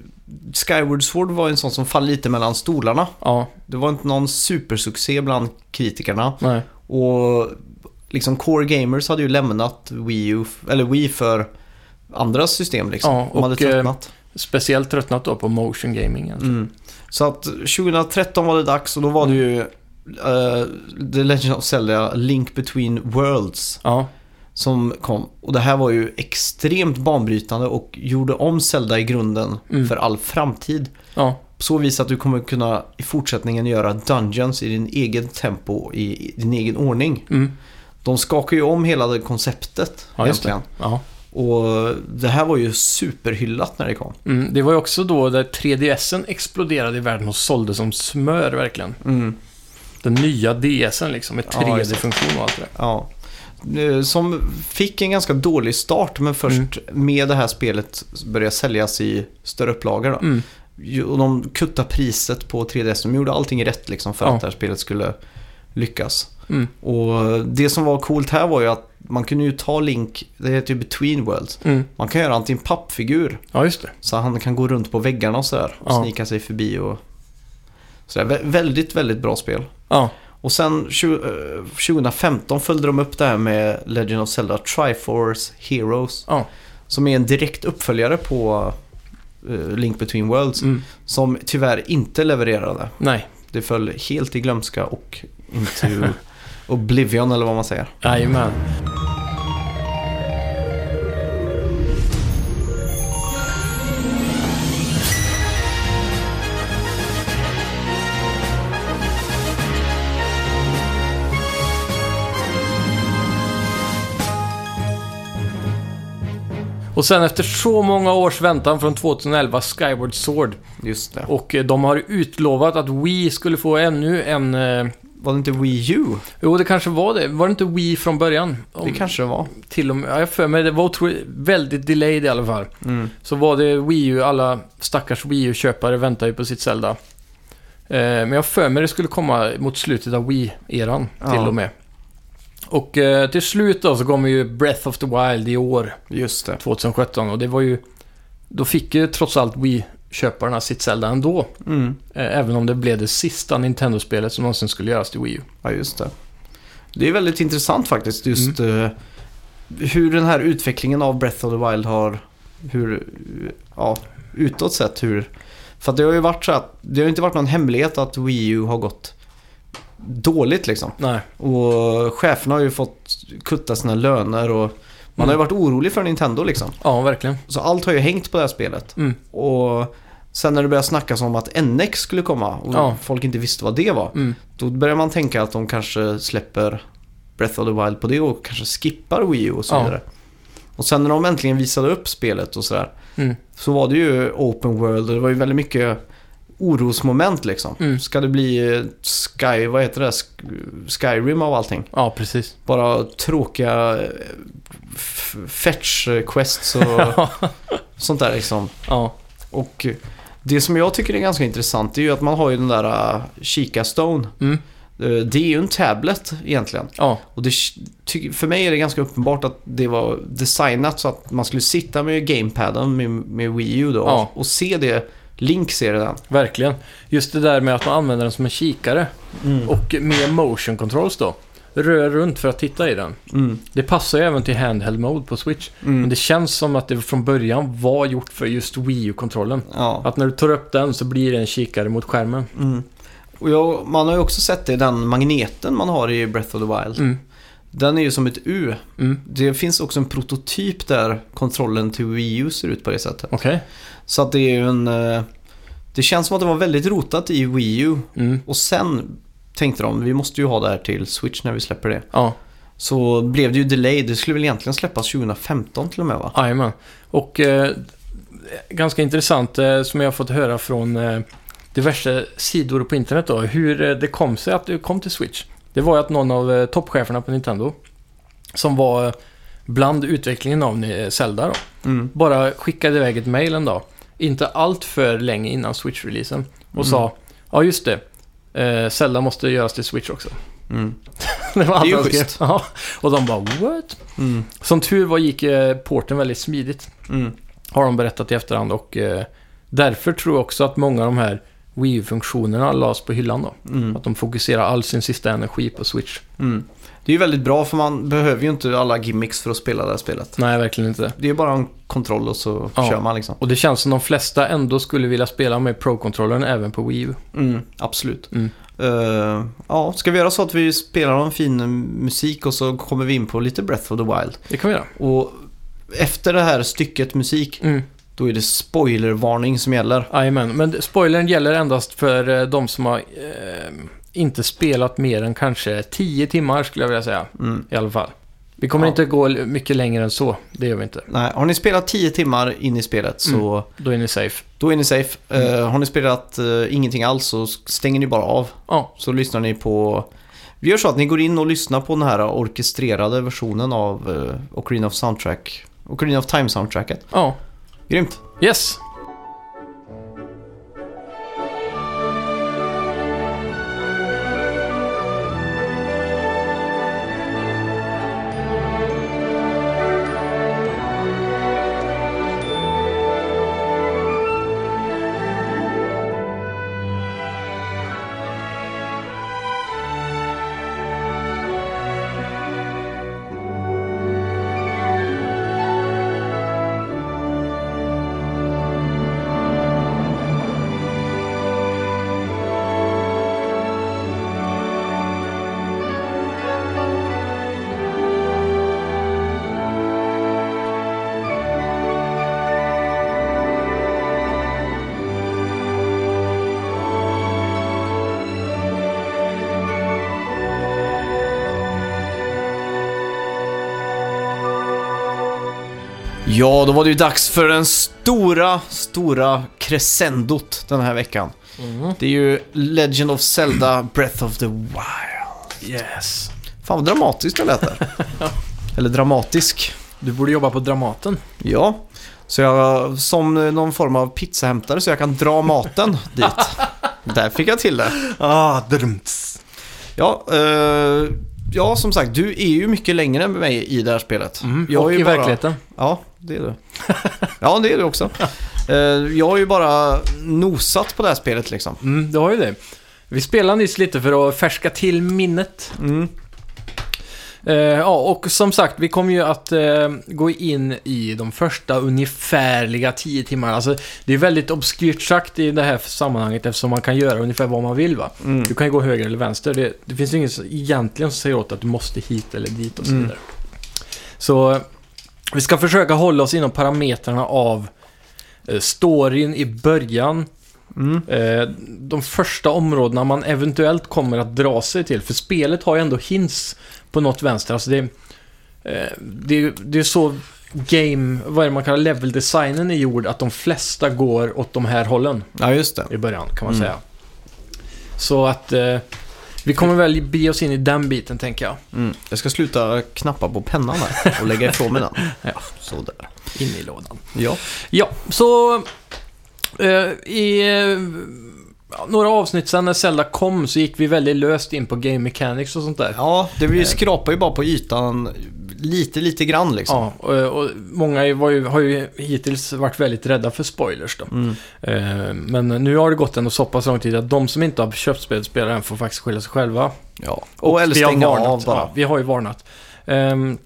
Skyward Sword var en sån som fall lite mellan stolarna. Ja, Det var inte någon supersuccé bland kritikerna. nej. Och liksom Core Gamers hade ju lämnat Wii U, eller Wii för andra system liksom. Ja, de hade och, eh, tröttnat. Speciellt tröttnat då på motion gaming. egentligen. Mm. Så att 2013 var det dags och då var det ju eh, The Legend of Zelda Link Between Worlds Ja, som kom. Och det här var ju extremt banbrytande och gjorde om Zelda i grunden Mm. för all framtid. ja, På så vis att du kommer kunna i fortsättningen göra dungeons i din egen tempo, i, din egen ordning. mm. De skakar ju om hela det konceptet Ja, egentligen. ja. Och det här var ju superhyllat när det kom. Mm. Det var ju också då där 3DSen exploderade i världen och sålde som smör verkligen. Mm. Den nya DSen liksom med Ja, exakt. 3D-funktion och allt det där. Ja. Som fick en ganska dålig start men först med det här spelet började säljas i större upplagor. Då. Mm. Och de kuttade priset på 3DS. De gjorde allting rätt liksom för Ja. att det här spelet skulle lyckas. Mm. Och det som var coolt här var ju att man kunde ju ta Link, det heter ju Between Worlds. Mm. Man kan göra han till en pappfigur. Ja, just det. Så han kan gå runt på väggarna och sådär. Och Ja. snika sig förbi och sådär. Vä- Väldigt, väldigt bra spel. Ja, Och sen tju- eh, 2015 följde de upp det här med Legend of Zelda Triforce Heroes. ja. Som är en direkt uppföljare på eh, Link Between Worlds. Mm. Som tyvärr inte levererade. Nej. Det föll helt i glömska och into *laughs* Oblivion eller vad man säger. Jajamän. Och sen efter så många års väntan från 2011 Skyward Sword Just det. och eh, de har utlovat att Wii skulle få ännu en... Var det inte Wii U? jo, det kanske var det. Var det inte Wii från början? Det Om- kanske det var. till och med, ja, jag för mig, det var otroligt, väldigt delayed i alla fall. Mm. Så var det Wii U, alla stackars Wii U-köpare väntar ju på sitt Zelda. Eh, men jag för mig det skulle komma mot slutet av Wii-eran Ja. till och med. Och eh, till slut då så kommer ju Breath of the Wild i år, Just det. 2017. Och det var ju... Då fick ju trots allt Wii-köparna sitt Zelda ändå. Mm. Eh, även om det blev det sista Nintendo-spelet som någonsin skulle göras till Wii U. Ja, just det. Det är väldigt intressant faktiskt just eh, hur den här utvecklingen av Breath of the Wild har, hur, ja, utåt sett hur, för det har ju varit så att, det har inte varit någon hemlighet att Wii U har gått dåligt liksom. Nej. Och cheferna har ju fått kutta sina löner och man har ju Mm. varit orolig för Nintendo liksom. Ja, verkligen. Så allt har ju hängt på det här spelet. Mm. Och Sen när det började snackas om att NX skulle komma och Ja. folk inte visste vad det var. Mm. Då börjar man tänka att de kanske släpper Breath of the Wild på det och kanske skippar Wii U och så Ja. vidare. Och sen när de äntligen visade upp spelet och sådär. Mm. Så var det ju open world och det var ju väldigt mycket orosmoment liksom. Mm. Ska det bli eh, Sky, vad heter det? Sk- Skyrim av allting? Ja, precis. Bara tråkiga eh, f- fetch quests och *laughs* sånt där liksom. ja. Och det som jag tycker är ganska intressant är ju att man har ju den där uh, Chica Stone. Mm. Eh, Det är ju en tablet egentligen. Ja. Och det, för mig är det ganska uppenbart att det var designat så att man skulle sitta med gamepaden med, med Wii U då Ja. och se det Link ser det den. Verkligen. Just det där med att man använder den som en kikare. Och med motion controls då. Rör runt för att titta i den. Mm. Det passar ju även till handheld mode på Switch. Mm. Men det känns som att det från början var gjort för just Wii U-kontrollen. Ja. Att när du tar upp den så blir det en kikare mot skärmen. Mm. Och jag, man har ju också sett det i den magneten man har i Breath of the Wild. Den är ju som ett U. Mm. Det finns också en prototyp där kontrollen till Wii U ser ut på det sättet. Okej. Så att det är ju en... eh, Det känns som att det var väldigt rotat i Wii U. Mm. Och sen tänkte de, vi måste ju ha det här till Switch när vi släpper det. Ja, Så blev det ju delay. Det skulle väl egentligen släppas 2015 till och med va? jajamän. Och eh, ganska intressant eh, som jag har fått höra från eh, diverse sidor på internet då. Hur eh, det kom sig att det kom till Switch. Det var ju att någon av eh, toppcheferna på Nintendo som var bland utvecklingen av eh, Zelda då. Mm. bara skickade iväg ett mail en dag. Inte allt för länge innan Switch-releasen. Och Mm. sa, ja just det. Eh, Zelda måste göras till Switch också. Mm. *laughs* det var allt ju han skrev. schysst. Ja. Och de bara, what? Mm. Som tur var gick eh, porten väldigt smidigt. Mm. Har de berättat i efterhand och eh, därför tror jag också att många av de här Wii U-funktionerna lades på hyllan då. Mm. Att de fokuserar all sin sista energi på Switch. Mm. Det är ju väldigt bra för man behöver ju inte alla gimmicks för att spela det här spelet. Nej, verkligen inte. Det är bara en kontroll och så Ja. kör man liksom. Och det känns som de flesta ändå skulle vilja spela med Pro-kontrollen även på Wii U. Mm, absolut. Mm. Eh, ja, ska vi göra så att vi spelar en fin musik och så kommer vi in på lite Breath of the Wild. Det kan vi göra. Och efter det här stycket musik, Mm. Då är det spoilervarning som gäller. Jajamän, men spoilern gäller endast för eh, de som har eh, inte spelat mer än kanske 10 timmar skulle jag vilja säga. Mm. I alla fall. Vi kommer Ja. inte gå mycket längre än så. Det gör vi inte. Nej, har ni spelat 10 timmar in i spelet så Då är ni safe. då är ni safe. Mm. Eh, har ni spelat eh, ingenting alls så stänger ni bara av. Ja, Så lyssnar ni på... Vi gör så att ni går in och lyssnar på den här orkestrerade versionen av uh, Ocarina of Soundtrack. Ocarina of Time-soundtracket. ja. Grymt! Yes! Ja, då var det ju dags för den stora, stora crescendot den här veckan. Mm. Det är ju Legend of Zelda Breath of the Wild. Yes. Fan vad dramatiskt det lät där. *laughs* Eller dramatisk. Du borde jobba på Dramaten. Ja, så jag som någon form av pizzahämtare så jag kan dra maten *laughs* dit. Där fick jag till det. Ah, drumts. Ja, eh, ja, som sagt, du är ju mycket längre än mig i det här spelet. Mm. Jag och är ju i bara- verkligheten. Ja, det är du. *laughs* Ja, det är du också. Eh, jag har ju bara nosat på det här spelet liksom. Mm, du har ju det. Vi spelade nyss lite för att färska till minnet. Mm. Eh, ja, och som sagt, vi kommer ju att eh, gå in i de första ungefärliga 10 timmarna. Alltså, det är väldigt obskyrt sagt i det här sammanhanget eftersom man kan göra ungefär vad man vill va. Mm. Du kan ju gå höger eller vänster. Det, det finns ju inget som- egentligen som säger åt att du måste hit eller dit och så Mm. vidare. Så eh, vi ska försöka hålla oss inom parametrarna av eh, storyn i början, Mm. eh, de första områdena man eventuellt kommer att dra sig till. För spelet har ju ändå hints på något vänster. Alltså det, eh, det, det är så game, vad är det man kallar level-designen är gjord, att de flesta går åt de här hållen Ja, just det. i början kan man Mm. säga. Så att eh, vi kommer väl be oss in i den biten tänker jag. Mm. Jag ska sluta knappa på pennan här och lägga ifrån mig den. *laughs* Ja. Sådär. In i lådan. Ja. Ja, så eh, i eh, några avsnitt sen när Zelda kom så gick vi väldigt löst in på game mechanics och sånt där. Ja, det vi skrapar ju bara på ytan lite, lite grann liksom. Ja, och, och många ju, har ju hittills varit väldigt rädda för spoilers då. Mm. Eh, men nu har det gått ändå så pass lång tid att de som inte har köpt spelet spelar än får faktiskt skylla sig själva. Ja. Och, eller vi har stänga av bara. Ja, vi har ju varnat. Ehm,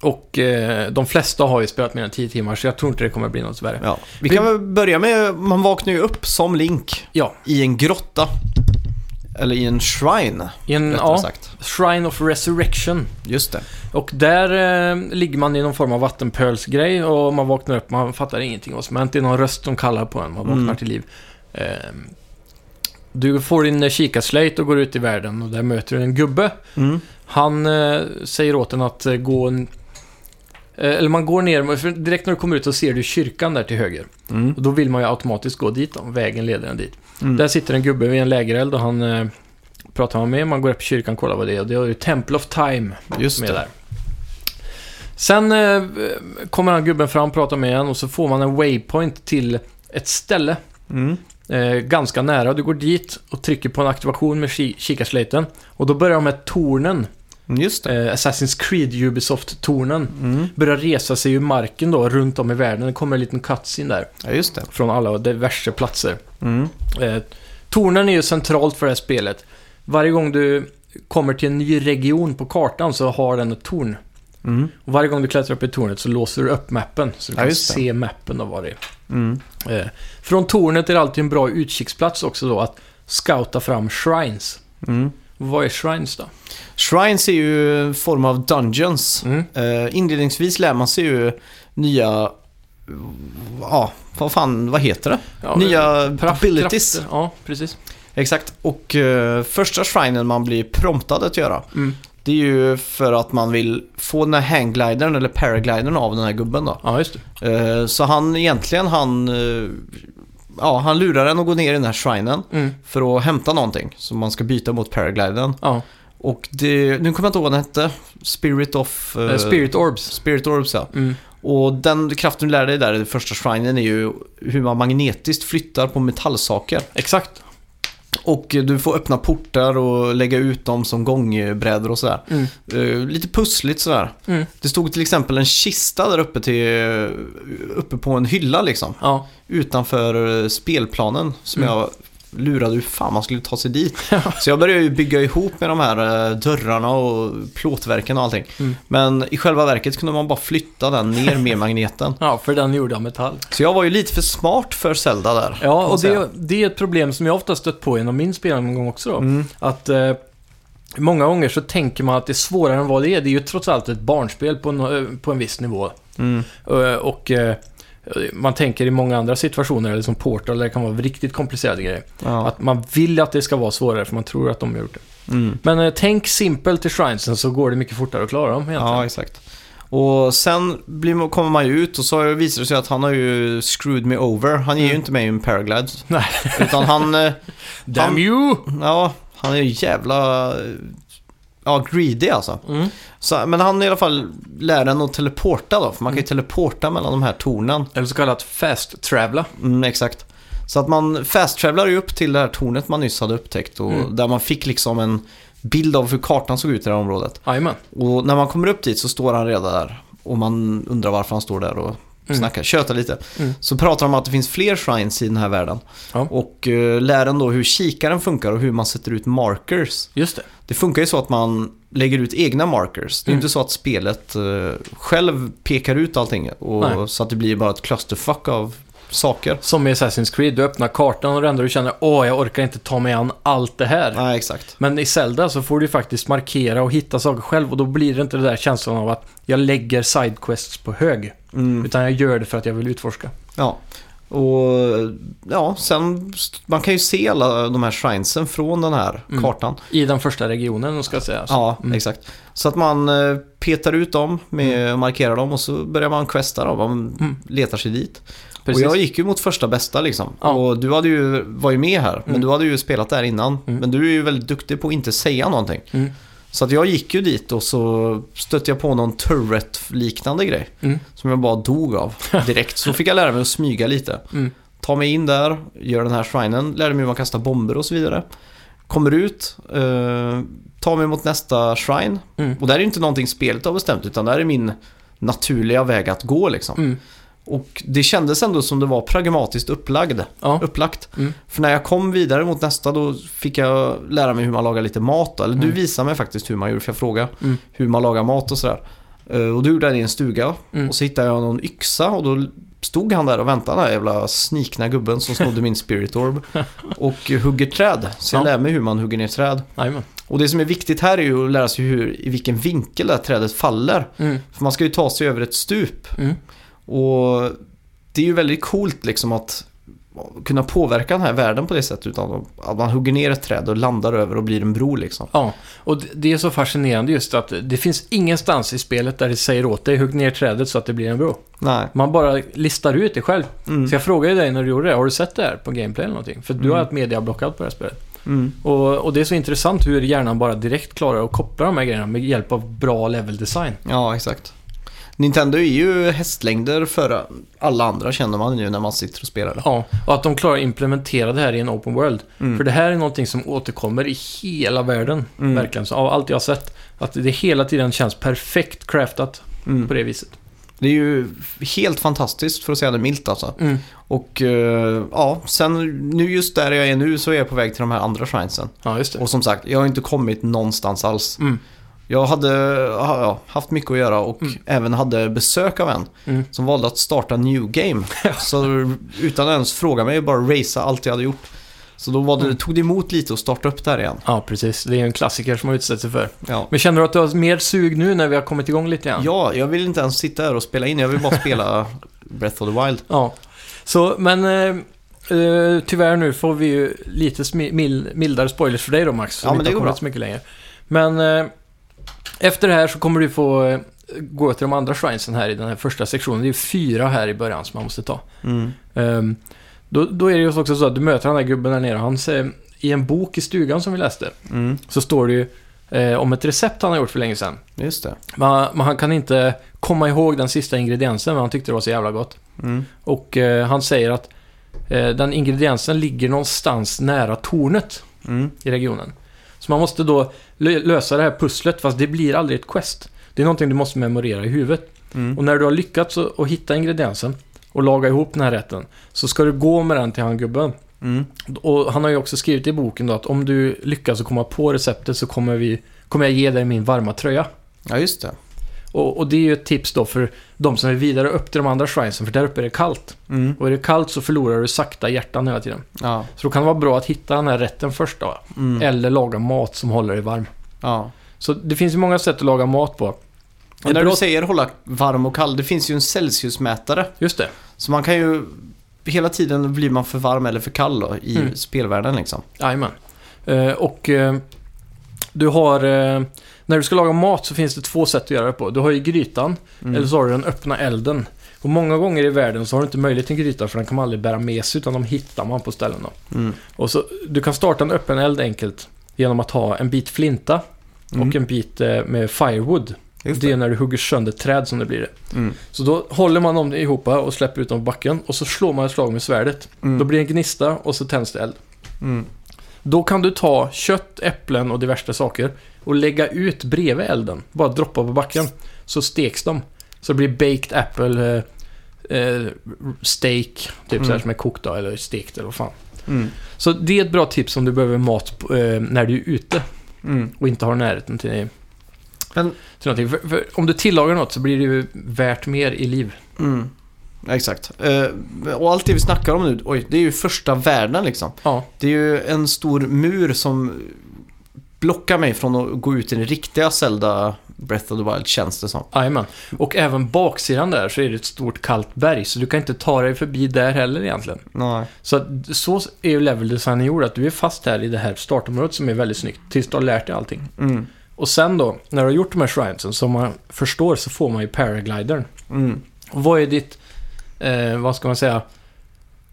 och eh, de flesta har ju spelat mer än 10 timmar så jag tror inte det kommer bli något värre. Ja. Vi kan väl börja med, man vaknar ju upp som Link Ja, i en grotta. Eller i en shrine, i en ja, sagt. Shrine of Resurrection. Just det. Och där eh, ligger man i någon form av vattenpölsgrej och man vaknar upp, man fattar ingenting vad som hänt. Det är någon röst som kallar på en, man vaknar Mm. till liv. Eh, du får din eh, kikarslöjt och går ut i världen och där möter du en gubbe. Mm. Han eh, säger åt en att eh, gå en... Eh, eller man går ner, för direkt när du kommer ut så ser du kyrkan där till höger. Mm. Och då vill man ju automatiskt gå dit då, vägen leder en dit. Mm. Där sitter en gubbe vid en lägereld och han eh, pratar man med, man går upp i kyrkan och kollar vad det är. Och det är ju Temple of Time Just är det. där. Sen eh, kommer han gubben fram, pratar med en och så får man en waypoint till ett ställe Mm. eh, ganska nära. Du går dit och trycker på en aktivation med ki- kikarslöjten. Och då börjar de här tornen, Just det. eh, Assassin's Creed Ubisoft-tornen, Mm. börja resa sig ur marken då runt om i världen. Det kommer en liten cutscene där Ja, just det. från alla diverse platser. Mm. Eh, tornen är ju centralt för det här spelet. Varje gång du kommer till en ny region på kartan så har den ett torn. Mm. Och varje gång du klättrar upp i tornet så låser du upp mappen. Så du Ja, kan se mappen och vad det är. Mm. Eh, från tornet är det alltid en bra utkiksplats också då att scouta fram shrines. Mm. Vad är shrines då? Shrines är ju en form av dungeons. Mm. Eh, inledningsvis lär man sig ju nya... Ja, vad fan, vad heter det? Ja, nya kraft- abilities. krafter. Ja, precis. Exakt. Och eh, första shrinen man blir promptad att göra, Mm. det är ju för att man vill få den här hangglidern eller paraglidern av den här gubben då. Ja, just det. Eh, så han egentligen, han... ja, han lurar en att gå ner i den här shrinen Mm. för att hämta någonting som man ska byta mot paragliden. Ja. Och det, nu kommer jag inte ihåg vad den hette. Spirit of... eh, Eh, Spirit Orbs. Spirit Orbs ja. Mm. Och den kraften du lär dig där i första shrinen är ju hur man magnetiskt flyttar på metallsaker. Exakt. Och du får öppna portar och lägga ut dem som gångbrädor och sådär. Mm. Eh, lite pussligt sådär. Mm. Det stod till exempel en kista där uppe, till, uppe på en hylla liksom. Ja. Utanför spelplanen som Mm. jag lurade hur fan man skulle ta sig dit. Så jag började ju bygga ihop med de här eh, dörrarna och plåtverken och allting. Mm. Men i själva verket kunde man bara flytta den ner med magneten. *laughs* ja, för den är gjord av metall. Så jag var ju lite för smart för Zelda där. Ja, och det, det är ett problem som jag ofta stött på genom min spelomgång också då. Mm. Att eh, många gånger så tänker man att det är svårare än vad det är. Det är ju trots allt ett barnspel på en, eh, på en viss nivå. Mm. Eh, och eh, man tänker i många andra situationer, eller som Portal, där det kan vara riktigt komplicerade grejer. Ja. Att man vill att det ska vara svårare för man tror att de har gjort det. Mm. Men eh, tänk simpelt till Shrinesen så går det mycket fortare att klara dem egentligen. ja, exakt. Och sen blir kommer man ju ut och så visar det sig att han har ju screwed me over. Han ger ju Mm. inte mig en paraglide. Nej. Utan han... eh, *laughs* Damn han, you! Ja, han är ju jävla... Ja, greedy alltså. Mm. Så, men han i alla fall lär en att teleporta då, för man kan ju teleporta mellan de här tornen. Eller så kallat fast-travela. Mm, exakt. Så att man fast-travlar ju upp till det här tornet man nyss hade upptäckt och Mm. där man fick liksom en bild av hur kartan såg ut i det här området. Jajamän. Och när man kommer upp dit så står han redan där och man undrar varför han står där och Mm. tjötar lite. Mm. Så pratar de om att det finns fler shrines i den här världen. Ja. Och uh, lär en då hur kikaren funkar och hur man sätter ut markers. Just det. Det funkar ju så att man lägger ut egna markers. Det är Mm. inte så att spelet eh, själv pekar ut allting. Och, Nej. så att det blir bara ett clusterfuck av saker. Som i Assassin's Creed, du öppnar kartan och det enda du känner åh, jag orkar inte ta mig an allt det här. Nej, exakt. Men i Zelda så får du faktiskt markera och hitta saker själv och då blir det inte det där känslan av att jag lägger sidequests på hög. Mm. Utan jag gör det för att jag vill utforska. Ja. Och ja, sen man kan ju se alla de här shrinesen från den här Mm. kartan. I den första regionen, ska jag säga. Ja, Mm. exakt. Så att man eh, petar ut dem, med, markerar dem och så börjar man questa dem. Man Mm. letar sig dit. Precis. Och jag gick ju mot första bästa liksom. Ja. Och du hade ju, var ju med här, men Mm. du hade ju spelat där innan. Mm. Men du är ju väldigt duktig på att inte säga någonting. Mm. Så att jag gick ju dit och så stötte jag på någon turret-liknande grej. Mm. Som jag bara dog av *laughs* direkt. så fick jag lära mig att smyga lite. Mm. Ta mig in där, gör den här shrinen, lärde mig hur man kastar bomber och så vidare. Kommer ut, eh, tar mig mot nästa shrine. Och där är ju inte någonting spelet har bestämt, utan där är min naturliga väg att gå liksom. Mm. Och det kändes ändå som det var pragmatiskt upplagd, Ja. upplagt. Mm. För när jag kom vidare mot nästa då fick jag lära mig hur man lagar lite mat. Då. Eller du Mm. visade mig faktiskt hur man gjorde, för jag frågade Mm. hur man lagar mat och sådär. Eh, Och du gjorde det i en stuga. Mm. Och så hittade jag någon yxa och då stod han där och väntade, den här jävla snikna gubben som snodde min spirit orb. *laughs* Och hugger träd. Så jag Ja. lär mig hur man hugger ner träd. Jajamän. Och det som är viktigt här är ju att lära sig hur, i vilken vinkel det här trädet faller. Mm. För man ska ju ta sig över ett stup. Och det är ju väldigt coolt liksom att kunna påverka den här världen på det sättet. Utan att man hugger ner ett träd och landar över och blir en bro liksom. Ja, och det- är så fascinerande just att det finns ingenstans i spelet där det säger åt dig hugg ner trädet så att det blir en bro. Nej. Man bara listar ut det själv. Mm. Så jag frågade dig när du gjorde det, har du sett det här på gameplay eller någonting? För du Mm. har ett mediablockout på det här spelet. Mm. Och, och det är så intressant hur hjärnan bara direkt klarar att koppla de här grejerna med hjälp av bra level design. Ja, exakt. Nintendo är ju hästlängder före alla andra känner man ju när man sitter och spelar. Ja, och att de klarar att implementera det här i en open world. Mm. För det här är någonting som återkommer i hela världen, Mm. verkligen. Så av allt jag har sett. Att det hela tiden känns perfekt craftat Mm. på det viset. Det är ju helt fantastiskt för att säga det milt alltså. Mm. Och eh, ja, sen nu just där jag är nu så är jag på väg till de här andra shrinesen. Ja, just det. Och som sagt, jag har inte kommit någonstans alls. Mm. Jag hade ha- ja, haft mycket att göra och Mm. även hade besök av en Mm. som valde att starta New Game. *laughs* så utan att ens fråga mig, bara racea allt jag hade gjort. Så då var det, Mm. tog det emot lite att starta upp där igen. Ja, precis. Det är en klassiker som har utsatt sig för. Ja. Men känner du att du har mer sug nu när vi har kommit igång lite grann? ja, jag vill inte ens sitta här och spela in. Jag vill bara spela *laughs* Breath of the Wild. Ja. Så, men eh, eh, tyvärr nu får vi ju lite mildare spoilers för dig då Max. Ja, men inte det går kommit så mycket längre. Men eh, efter det här så kommer du få eh, gå till de andra shrinesen här i den här första sektionen. Det är fyra här i början som man måste ta. Mm. Ehm, då, då är det ju också så att du möter den här gubben där nere. Hans, eh, I en bok i stugan som vi läste Mm. så står det ju eh, om ett recept han har gjort för länge sedan. Just det. Men, men han kan inte komma ihåg den sista ingrediensen, men han tyckte det var så jävla gott. Mm. Och eh, han säger att eh, den ingrediensen ligger någonstans nära tornet Mm. i regionen. Så man måste då lö- lösa det här pusslet, fast det blir aldrig ett quest. Det är någonting du måste memorera i huvudet. Mm. Och när du har lyckats att att hitta ingrediensen och laga ihop den här rätten, så ska du gå med den till han gubben. Mm. Och han har ju också skrivit i boken då att om du lyckas att komma på receptet så kommer, vi, kommer jag ge dig min varma tröja. Ja, just det. Och, och det är ju ett tips då för de som är vidare upp till de andra shrinesen, för där uppe är det kallt. Mm. Och är det kallt så förlorar du sakta hjärtan hela tiden. Ja. Så då kan det vara bra att hitta den här rätten först då. Mm. Eller laga mat som håller dig varm. ja. Så det finns ju många sätt att laga mat på. Och när du säger hålla varm och kall, det finns ju en Celsius-mätare. Just det. Så man kan ju... Hela tiden blir man för varm eller för kall då, i Mm. spelvärlden liksom. Jajamän. Eh, och eh, du har... Eh, när du ska laga mat så finns det två sätt att göra det på. Du har ju grytan, Mm. eller så har du den öppna elden. Och många gånger i världen så har du inte möjlighet till en gryta för den kan man aldrig bära med sig utan de hittar man på ställen. Mm. Och så, du kan starta en öppen eld enkelt genom att ha en bit flinta Mm. och en bit eh, med firewood. Just Det är det. när du hugger sönder träd som det blir det. Mm. Så då håller man dem ihop och släpper ut dem på backen och så slår man ett slag med svärdet. Mm. Då blir det en gnista och så tänds det eld. Mm. Då kan du ta kött, äpplen och diverse saker och lägga ut bredvid elden. Bara droppa på backen. Så steks de. Så det blir baked apple, eh, eh, steak, typ Mm. så här som är kokt då, eller stekt eller vad fan. Mm. Så det är ett bra tips om du behöver mat eh, när du är ute Mm. och inte har närheten till, Men- till någonting. För, för om du tillagar något så blir det ju värt mer i liv. Mm. Exakt. Eh, och allt det vi snackar om nu, oj, det är ju första världen liksom. Ja, Det är ju en stor mur som blockar mig från att gå ut i den riktiga Zelda Breath of the Wild känns det som. Jajamän. Och även baksidan där så är det ett stort kallt berg, så du kan inte ta dig förbi där heller egentligen. Nej. Så, att, så är ju leveldesignen gjord, att du är fast här i det här startområdet som är väldigt snyggt, tills du har lärt dig allting. Mm. Och sen då, när du har gjort de här shrinesen, som man förstår så får man ju paraglidern. Mm. Och vad är ditt, eh, vad ska man säga,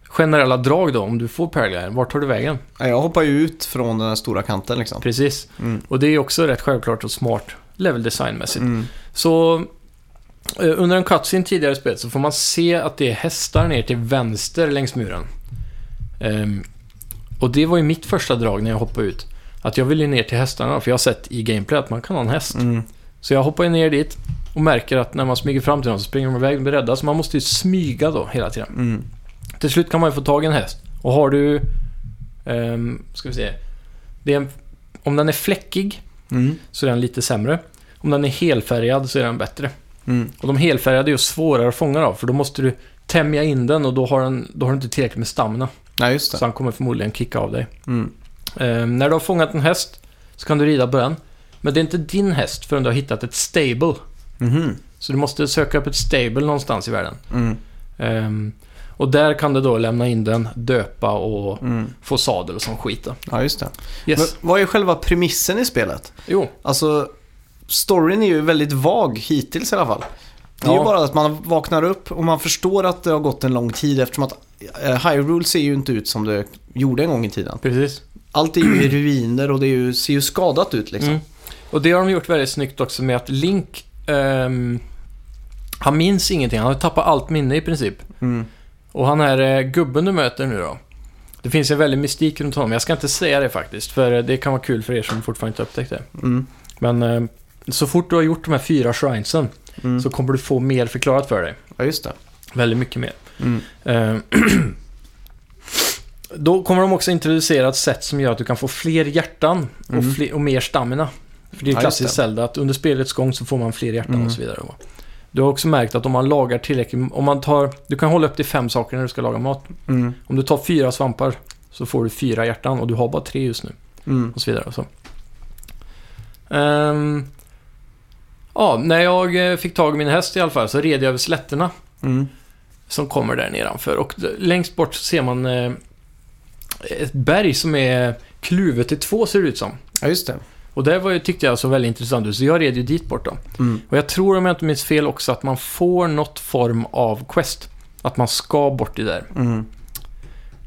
generella drag då om du får paraglidern? Vart tar du vägen? Ja, Jag hoppar ju ut från den här stora kanten liksom. Precis. Mm. Och det är ju också rätt självklart och smart level designmässigt. Mm. Så eh, under en cutscene tidigare i spelet så får man se att det är hästar ner till vänster längs muren. Ehm, och det var ju mitt första drag när jag hoppade ut. Att jag ville ner till hästarna, för jag har sett i gameplay att man kan ha en häst. Mm. Så jag hoppar ju ner dit och märker att när man smyger fram till dem så springer de iväg och blir rädda. Så man måste ju smyga då hela tiden. Mm. Till slut kan man ju få tag i en häst. Och har du... Um, ska vi se. Det är en, om den är fläckig Mm. så är den lite sämre. Om den är helfärgad så är den bättre. Mm. Och de helfärgade är ju svårare att fånga då, för då måste du tämja in den och då har, den, då har du inte tillräckligt med stamina. Ja, just Så det. han kommer förmodligen kicka av dig. Mm. Ehm, när du har fångat en häst så kan du rida på den. Men det är inte din häst förrän du har hittat ett stable. Mhm. Så du måste söka upp ett stable någonstans i världen. Mm. Ehm, och där kan du då lämna in den, döpa och Mm. få sadel och sån skit då. Ja, just det. Yes. Men vad är själva premissen i spelet? Jo, Alltså, storyn är ju väldigt vag hittills i alla fall. Det är ju Ja. bara att man vaknar upp och man förstår att det har gått en lång tid eftersom att eh, Hyrule ser ju inte ut som det gjorde en gång i tiden. precis. Allt är ju i ruiner och det ju, ser ju skadat ut liksom. Mm. Och det har de gjort väldigt snyggt också med att Link, ehm, han minns ingenting. Han har tappat allt minne i princip. Mm. Och han här eh, gubben du möter nu då. Det finns en väldig mystik runt honom. Jag ska inte säga det faktiskt, för eh, det kan vara kul för er som fortfarande inte upptäckt det. Mm. Men eh, så fort du har gjort de här fyra shrinesen Mm. så kommer du få mer förklarat för dig. Ja, just det. Väldigt mycket mer. Eh, *clears throat* Då kommer de också introducera ett sätt som gör att du kan få fler hjärtan och, Mm. fler, och mer stamina. För det är Ja, just klassiskt det. Zelda att under spelets gång så får man fler hjärtan Mm. och så vidare. Du har också märkt att om man lagar tillräckligt, om man tar, du kan hålla upp till fem saker när du ska laga mat. Mm. Om du tar fyra svampar så får du fyra hjärtan och du har bara tre just nu. Mm. Och så vidare och så. Ehm, ja, när jag eh, fick tag i min häst i alla fall så red jag över slätterna Mm. som kommer där nedanför. Och längst bort ser man eh, ett berg som är kluvet i två ser det ut som. Ja, just det. Och det var ju, tyckte jag så väldigt intressant ut, så jag red ju dit bort då. Mm. Och jag tror om jag inte minns fel också att man får något form av quest. Att man ska bort i där. Mm.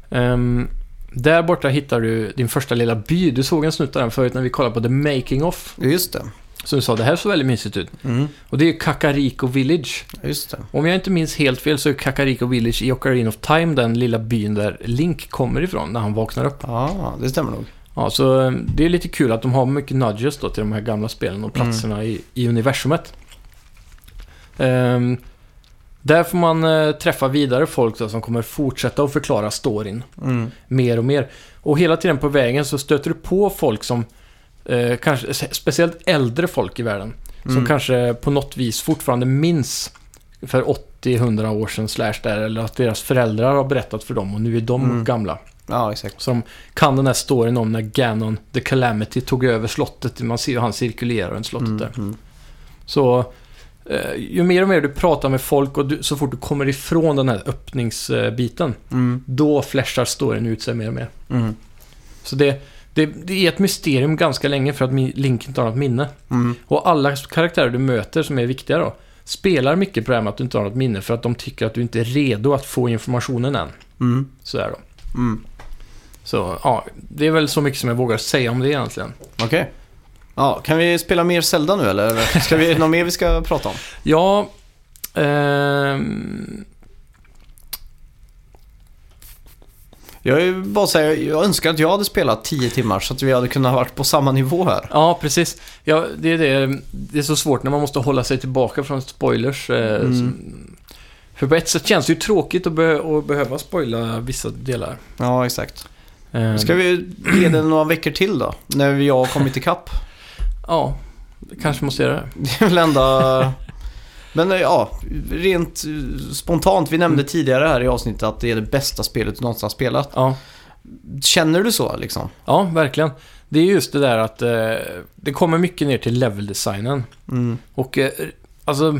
Ehm, där borta hittar du din första lilla by. Du såg en snutt av den förut när vi kollade på The Making of. Just det. Så du sa det här såg väldigt mysigt ut. Mm. Och det är ju Kakariko Village. Just det. Om jag inte minns helt fel så är Kakariko Village i Ocarina of Time den lilla byn där Link kommer ifrån när han vaknar upp. Ja, det stämmer nog. Ja, så eh, det är lite kul att de har mycket nudges då till de här gamla spelen och platserna i, i universumet. Ehm, där får man eh, träffa vidare folk då, som kommer fortsätta att förklara storyn Mm. mer och mer. Och hela tiden på vägen så stöter du på folk som, eh, kanske, speciellt äldre folk i världen, som Mm. kanske på något vis fortfarande minns för 80-100 år sedan slash där, eller att deras föräldrar har berättat för dem och nu är de Mm. gamla. Ja, exakt. Som kan den här storyn om när Ganon, the Calamity, tog över slottet. Man ser ju han cirkulerar runt slottet Mm. där. Mm. Så eh, ju mer och mer du pratar med folk och du, så fort du kommer ifrån den här öppningsbiten, Mm. då flashar storyn ut sig mer och mer. Mm. Så det, det, det är ett mysterium ganska länge för att Link inte har något minne. Mm. Och alla karaktärer du möter som är viktiga då, spelar mycket på det här med att du inte har något minne för att de tycker att du inte är redo att få informationen än. Mm. Sådär då. Mm. Så ja, det är väl så mycket som jag vågar säga om det egentligen. Okej. Ja, kan vi spela mer Zelda nu eller? Ska vi, något mer vi ska prata om? *laughs* Ja, ehm, Jag ju bara säga, jag önskar att jag hade spelat 10 timmar så att vi hade kunnat varit på samma nivå här. ja precis. Ja, det, är det, det är så svårt när man måste hålla sig tillbaka från spoilers. eh, Mm. För på ett sätt känns det ju tråkigt att, be- att behöva spoila vissa delar. Ja, exakt. Ehm, Ska vi ge det några veckor till då? När vi har kommit ikapp? Ja, kanske måste göra det. *laughs* Det är väl enda... Men eh, ja, rent eh, spontant. Vi nämnde tidigare här i avsnittet att det är det bästa spelet du någonsin har spelat. Ja, Känner du så liksom? Ja, verkligen. Det är just det där att eh, det kommer mycket ner till level-designen. Mm. Och eh, alltså,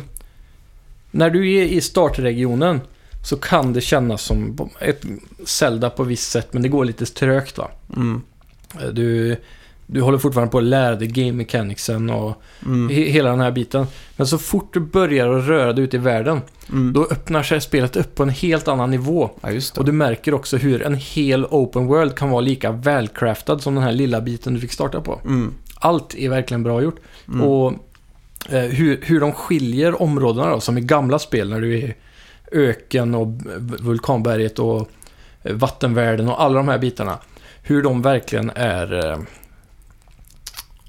när du är i startregionen så kan det kännas som ett Zelda på visst sätt, men det går lite trögt va. Mm. Eh, Du, du håller fortfarande på att lära dig game mechanicsen och Mm. he- hela den här biten. Men så fort du börjar att röra dig ut i världen, Mm. då öppnar sig spelet upp på en helt annan nivå. Ja. Och du märker också hur en hel open world kan vara lika välcraftad som den här lilla biten du fick starta på. Mm. Allt är verkligen bra gjort. Mm. Och eh, hur, hur de skiljer områdena då, som i gamla spel när du är öken och vulkanberget och vattenvärlden och alla de här bitarna. Hur de verkligen är eh,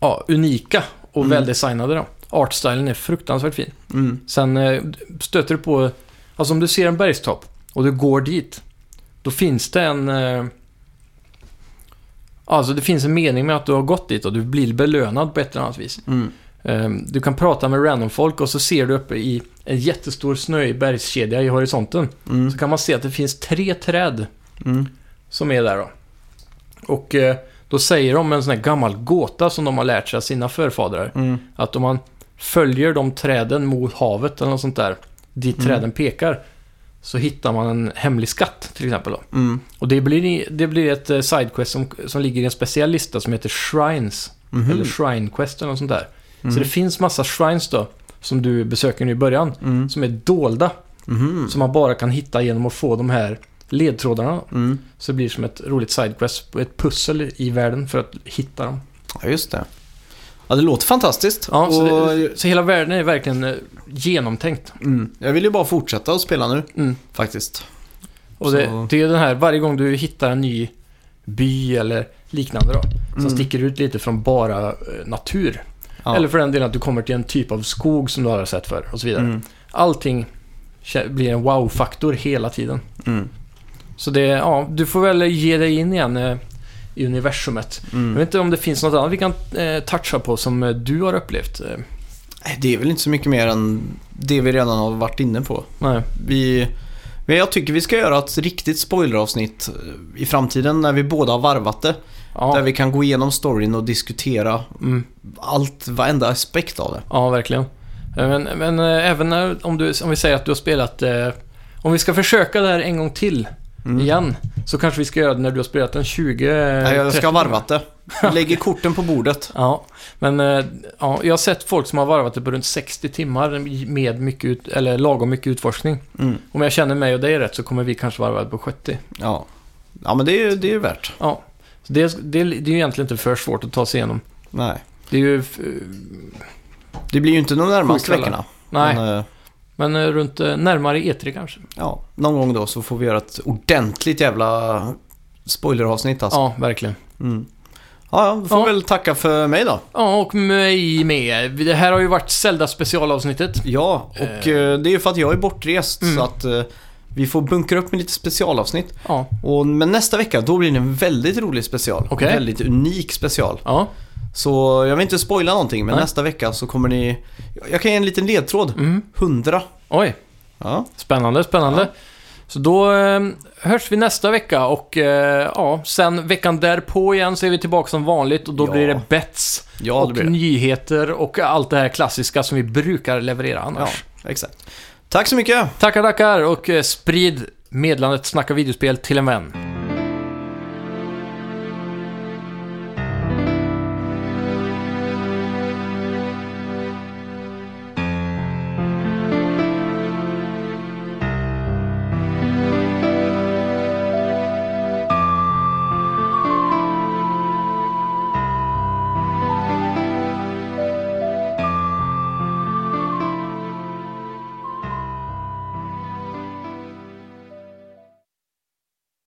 ja, unika och Mm. väldesignade då. Artstylen är fruktansvärt fin. Mm. Sen eh, stöter du på, alltså om du ser en bergstopp och du går dit, då finns det en... Eh, alltså det finns en mening med att du har gått dit och du blir belönad på ett eller annat vis. Mm. Eh, du kan prata med random folk och så ser du uppe i en jättestor snöig bergskedja i horisonten. Mm. Så kan man se att det finns tre träd Mm. som är där då. Och eh, då säger de en sån här gammal gåta som de har lärt sig av sina förfadrar. Mm. Att om man följer de träden mot havet eller något sånt där, dit Mm. träden pekar, så hittar man en hemlig skatt till exempel. Då. Mm. Och det blir, det blir ett eh, sidequest som, som ligger i en speciell lista som heter Shrines. Mhm. Eller Shrine Quest eller något sånt där. Mm. Så det finns massa shrines då, som du besöker nu i början, Mm. som är dolda. Mhm. Som man bara kan hitta genom att få de här ledtrådarna. Mm. Så det blir som ett roligt sidequest, ett pussel i världen för att hitta dem. Ja, just det. Ja, det låter fantastiskt. Ja, så, och, det, så hela världen är verkligen eh, genomtänkt. mm, jag vill ju bara fortsätta att spela nu, Mm. faktiskt. Och det, Så- det är den här, varje gång du hittar en ny by eller liknande då, som Mm. sticker ut lite från bara eh, natur. Ja. Eller för den delen att du kommer till en typ av skog som du har sett för och så vidare. Mm. Allting blir en wow-faktor hela tiden. Mm. Så det, ja, du får väl ge dig in igen eh, i universumet. Jag Mm. vet inte om det finns något annat vi kan eh, toucha på som eh, du har upplevt. Eh, Det är väl inte så mycket mer än det vi redan har varit inne på. nej. Vi, men jag tycker vi ska göra ett riktigt spoileravsnitt i framtiden när vi båda har varvat det. Där Ja, vi kan gå igenom storyn och diskutera mm, allt, varenda aspekt av det. ja verkligen. Men, men eh, även när, om, du, om vi säger att du har spelat... Eh, om vi ska försöka det här en gång till Mm. igen, så kanske vi ska göra det när du har spelat en 20... Nej, jag ska 30 ha varvat det. *laughs* Lägger korten på bordet. Ja, men eh, ja, jag har sett folk som har varvat det på runt 60 timmar med mycket ut, eller lagom mycket utforskning. Mm. Om jag känner mig och dig rätt så kommer vi kanske varva det på 70. Ja. ja, men det är ju det är värt. Ja, så det, det, det är ju egentligen inte för svårt att ta sig igenom. Nej. Det är ju... eh, Det blir ju inte de närmaste veckorna. Nej, Men, eh, men eh, runt eh, närmare E3 kanske. ja, någon gång då så får vi göra ett ordentligt jävla spoileravsnitt alltså. Ja, verkligen. Mm. Ja, ja, vi får Ja. väl tacka för mig då. Ja, och mig med. Det här har ju varit Zelda specialavsnittet. Ja, och eh, det är ju för att jag är bortrest Mm. så att eh, vi får bunkra upp med lite specialavsnitt. Ja, Och, men nästa vecka, då blir det en väldigt rolig special. Okej. En väldigt unik special. ja. Så jag vill inte spoila någonting, men Nej. nästa vecka så kommer ni... Jag kan ge en liten ledtråd. Mm. 100. Oj, Ja. spännande, spännande. Så då eh, hörs vi nästa vecka och eh, ja, sen veckan därpå igen så är vi tillbaka som vanligt och då Ja. blir det bets Ja, det och blir det. nyheter och allt det här klassiska som vi brukar leverera Ja, annars. exakt. Tack så mycket! Tackar, tackar och eh, sprid meddelandet Snacka videospel till en vän.